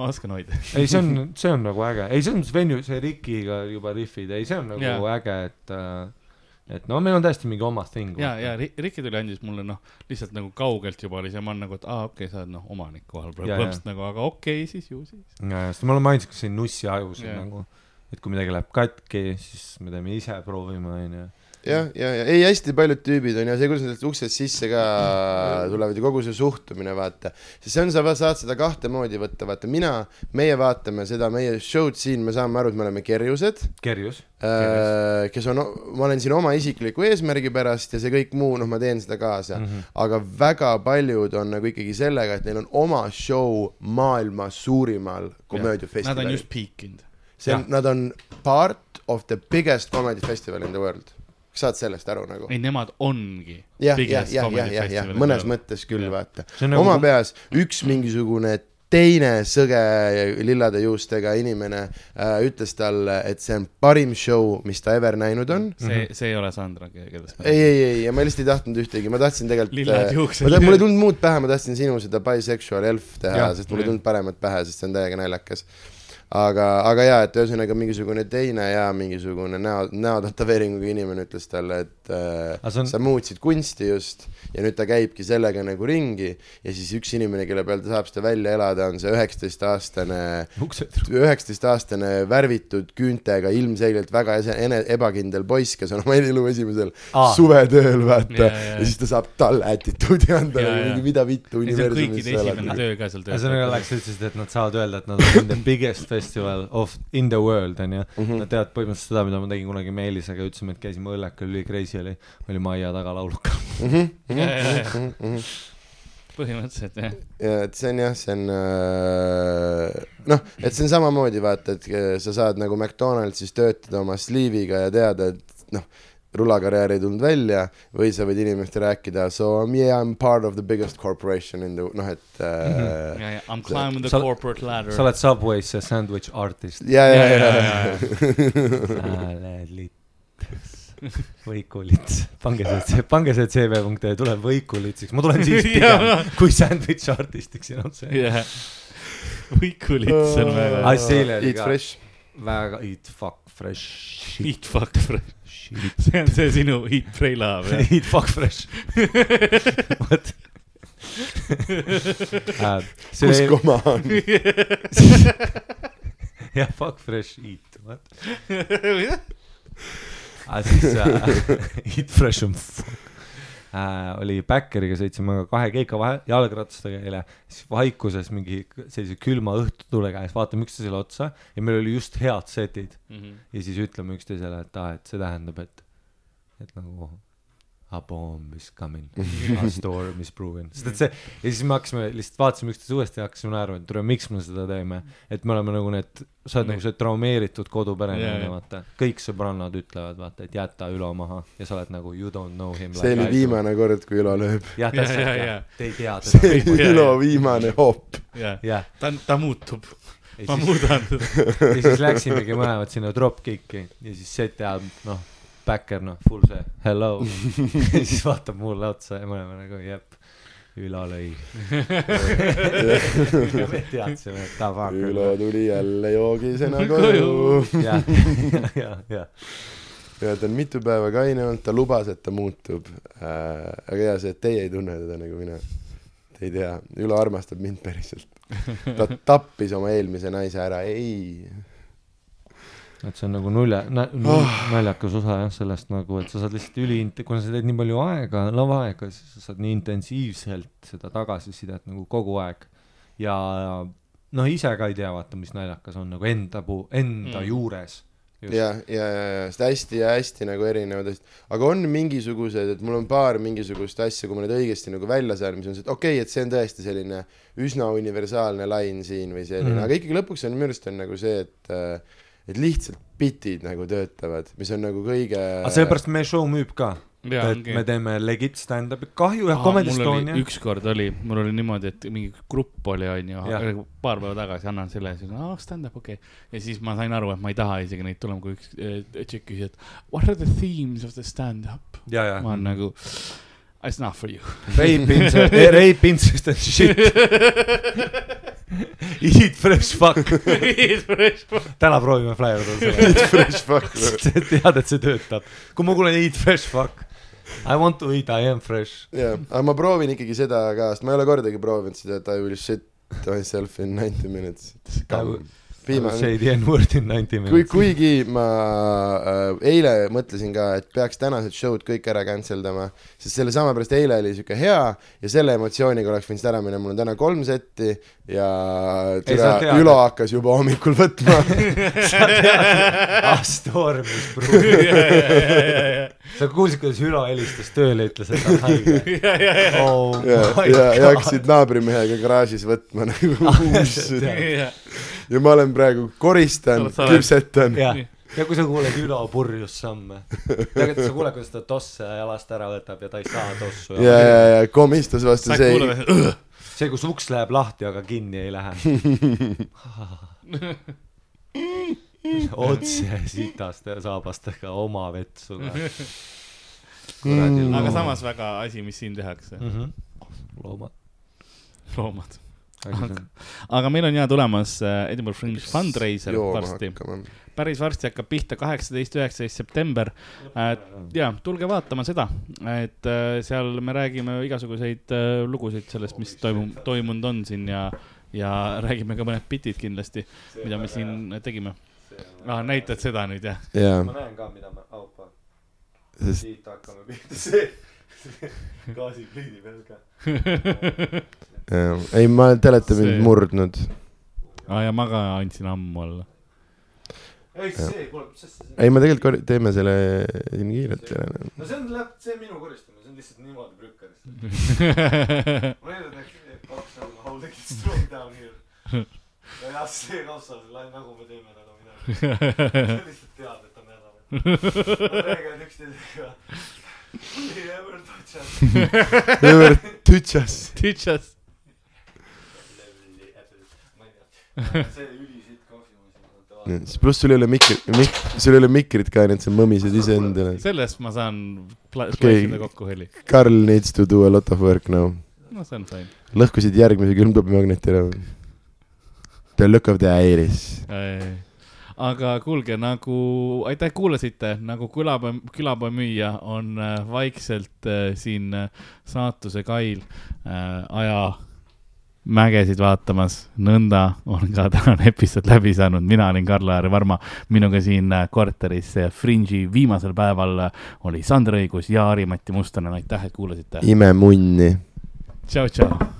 ma oskan hoida. ei, see on, see on nagu äge, ei, selles mõttes venue, see Rikiga juba riffid, ei, see on nagu Jaa. äge, et äh, et no meil on täiesti mingi oma thing. ja, ja Ri- Riki tuli, andis mulle noh, lihtsalt nagu kaugelt juba oli see, ma olen nagu, et aa okei okay,, sa oled noh, omanik kohal põhimõtteliselt nagu, aga okei okay,, siis ju siis. ja, sest me oleme ainsad, kes ei nussi ajusid nagu, et kui midagi läheb katki, siis me teeme ise, proovime, onju. jah, ja, ja ei hästi paljud tüübid on ja see, kuidas nad uksest sisse ka tulevad ja kogu see suhtumine, vaata. sest see on, sa saad seda kahte moodi võtta, vaata mina, meie vaatame seda meie show'd siin, me saame aru, et me oleme kerjused kerjus. Äh, kes on, ma olen siin oma isikliku eesmärgi pärast ja see kõik muu, noh, ma teen seda kaasa mm. -hmm. aga väga paljud on nagu ikkagi sellega, et neil on oma show maailma suurimal Nad on komöödiafestivalil just. peakinud. see on, nad on part of the biggest comedy festival in the world. Saad sellest aru nagu? ei, nemad ongi. jah, jah, jah, jah, jah, jah, mõnes mõttes küll, vaata. oma peas üks mingisugune teine sõge lillade juustega inimene äh, ütles talle, et see on parim show, mis ta ever näinud on. see, see ei ole Sandra, kellest me ei, ei, ei, ja ma lihtsalt ei tahtnud ühtegi, ma tahtsin tegelikult Lilled juuksed. mul ei tulnud muud pähe, ma tahtsin sinu seda bisexual elf teha sest mul ei tulnud paremat pähe, sest see on täiega naljakas. aga, aga jaa, et ühesõnaga mingisugune teine ja mingisugune näo, näotätoveeringuga inimene ütles talle, et äh, on- sa muutsid kunsti just ja nüüd ta käibki sellega nagu ringi ja siis üks inimene, kelle peal ta saab seda välja elada, on see üheksateistaastane üheksateistaastane värvitud küüntega ilmselgelt väga ene- ebakindel poiss, kes on oma elu esimesel Aa. suvetööl, vaata ja, jaa. ja. siis ta saab talle attitude'i anda Jaa, nagu mingi mida vittu see on kõikide universumis sa esimene töö ka seal ühesõnaga tööl. läks, ütlesid, et nad saavad öelda, et nad on the biggest festival of in the world onju. Mhm. Nad teavad põhimõtteliselt seda, mida ma tegin kunagi Meelisega, ütlesime, et käisime õllekal, üli crazy oli, oli Maia taga lauluka. põhimõtteliselt jah. ja et see on jah, see on äh, noh, et see on samamoodi vaata, et äh, sa saad nagu McDonaldsis töötada oma sleeve'iga ja teada, et noh, rulakarjäär ei tulnud välja või sa võid inimestele rääkida so um, yeah I m part of the biggest corporation in the noh, et äh, ja, ja I m climbing the Sa- corporate ladder. sa oled Subway's see sandwich artist. ja, ja, Ja, ja, ja, ja sa oled lits. võikulits, pange see, pange see CV.ee tuleb võikulitsiks, ma tulen siis pigem kui sandwich artistiks siin otse. jah. võikulits on väga. Eile oli Eat ka- fresh. väga eat fuck fresh. Eat fuck fresh. see on see sinu eat pray love jah. Eat fuck fresh. vot. see kus oli, koma on? jah, fuck fresh eat, vot. aga siis äh, eat fresh on fuck äh,. oli Backeriga sõitsime ka kahe keika vahe, jalgratastega eile, siis vaikuses mingi sellise külma õhtutule käes, vaatame üksteisele otsa ja meil oli just head setid ja siis ütleme üksteisele, et aa, et see tähendab, et, et nagu a bomb is coming, a storm is brewing, sest et see ja siis me hakkasime lihtsalt vaatasime üksteist uuesti ja hakkasime naerma, et tule, miks me seda teeme, et me oleme nagu need, sa oled nagu see traumeeritud koduperene onju jaa. vaata, kõik sõbrannad ütlevad vaata, et jäta Ülo maha. Ja sa oled nagu you don't know him see oli I do. viimane kord, kui Ülo lööb. jah, täpselt. Te ei tea see teda, oli Jaa, Ülo viimane hoop. jah, ta, ta muutub, ja ma siis muudan. Teda. ja siis läksimegi mõlemad sinna dropkicki. Ja siis set ajab noh, backer noh, full see hello siis vaatab mulle otsa ja me oleme nagu jep, Ülo lõi. me teadsime, et ta Ülo fucker. tuli jälle joogisena koju. jah, jah, jah, ja ta on mitu päeva kaine olnud, ta lubas, et ta muutub äh,. aga jaa, see, et teie ei tunne teda nagu mina. Te ei tea, Ülo armastab mind päriselt. ta tappis oma eelmise naise ära, ei. Et see on nagu nulja, naljakas osa jah sellest nagu, et sa saad lihtsalt üli, kuna sa teed nii palju aega, lavaaega, siis sa saad nii intensiivselt seda tagasisidet nagu kogu aeg. ja noh, ise ka ei tea, vaata, mis naljakas on nagu enda puu, enda Mm. juures. ja, ja, ja, ja seda hästi ja hästi nagu erinevad asjad, aga on mingisugused, et mul on paar mingisugust asja, kui ma need õigesti nagu välja saan, mis on see, et okei okay,, et see on tõesti selline üsna universaalne lain siin või selline mm., aga ikkagi lõpuks on minu arust on nagu see, et äh, et lihtsalt bitid nagu töötavad, mis on nagu kõige aga sellepärast meie show müüb ka, jaa, et me teeme legit stand-up'i, kahju jah, Aa, Comedy mul oli- Estonia. ükskord oli, mul oli niimoodi, et mingi grupp oli, onju paar päeva tagasi annan selle, siis aa, stand-up, okei okay.. ja siis ma sain aru, et ma ei taha isegi neid tulema, kui üks äh, tšikk küsis, et what are the themes of the stand-up. ja, ja. ma olen nagu, it's not for you. rape incest, rape incest and shit. Eat fresh fuck. täna proovime flyer tulla fresh fuck. selle. tead, et see töötab. kui ma kuulen eat fresh fuck, I want to eat, I am fresh. jaa, aga ma proovin ikkagi seda ka, sest ma ei ole kordagi proovinud seda, et I will shit myself in ninety minutes. viimane, Say the n-word in ninety kui, minutes. kuigi ma äh, eile mõtlesin ka, et peaks tänased show'd kõik ära cancel dama, sest selle sama pärast eile oli siuke hea ja selle emotsiooniga oleks võinud seda ära minna, mul on täna kolm setti ja türa Ülo hakkas juba hommikul võtma. ah, storm is brewing. Sa kuulsid, kuidas Ülo helistas tööle, ütles, et ta on haige. oh ja, my ja, ja god. hakkasid naabrimehega garaažis võtma nagu Ah, ja ma olen praegu, koristan küpsetan. Ja. Kui sa kuuled Ülo purjus samme, tegelikult sa kuuled, kuidas ta tosse jalast ära võtab ja ta ei saa tossu. Ja, ja, ja komistas vastu see see, kus uks läheb lahti, aga kinni ei lähe. otse sitaste saabastega oma vetsu ka. kuradi Mm. aga samas väga asi, mis siin tehakse, loomad. loomad. aga meil on ja tulemas äh, Edinburgh Fringe fundraiser varsti, päris varsti hakkab pihta, kaheksateist, üheksateist september. ja tulge vaatama seda, et äh, seal me räägime igasuguseid äh, lugusid sellest, mis toimub, toimunud on siin ja, ja räägime ka mõned bitid kindlasti, mida me siin tegime. ah,. näitad seda nüüd jah? jaa, ma näen ka, mida me, aupa, sest siit hakkame pihta, see, gaasipliidi peal ka. ei ma, te olete mind See- murdnud. ah,. ja ma ka andsin ammu alla. ei, see, kuule, mis asja see on? ei, me tegelikult teeme selle siin kiirelt ära. no see on, see on minu koristamine, see on lihtsalt niimoodi prükkaris. ma eeldan, et kaks on how they get strong down here. ja jah, see kausta, nagu me teeme nagu. Sa lihtsalt tead, et on häda. Räägivad üksteisega. We never touch us. Never touch us. Ei tea, see ülisitt kohvimasin. siis pluss sul ei ole mikrit, mik-, sul ei ole mikrit ka, nii et sa mõmised iseendale. sellest ma saan pla- splašida kokku heli. Karl needs to do a lot of work now. no see on fine. lõhkusid järgmise külmkapimagneti ära. The look of the iris. Aga kuulge, nagu, aitäh, kuulasite, nagu külapoe, külapoe müüja on äh, vaikselt äh, siin äh, saatuse kail aja mägesid vaatamas. nõnda on ka tänane episood läbi saanud, mina olin Karl-Aari Varma, minuga siin korteris Fringe'i viimasel päeval oli Sander Õigus ja Harimati Mustonen, aitäh, et kuulasite. imemunni. tšau, tšau.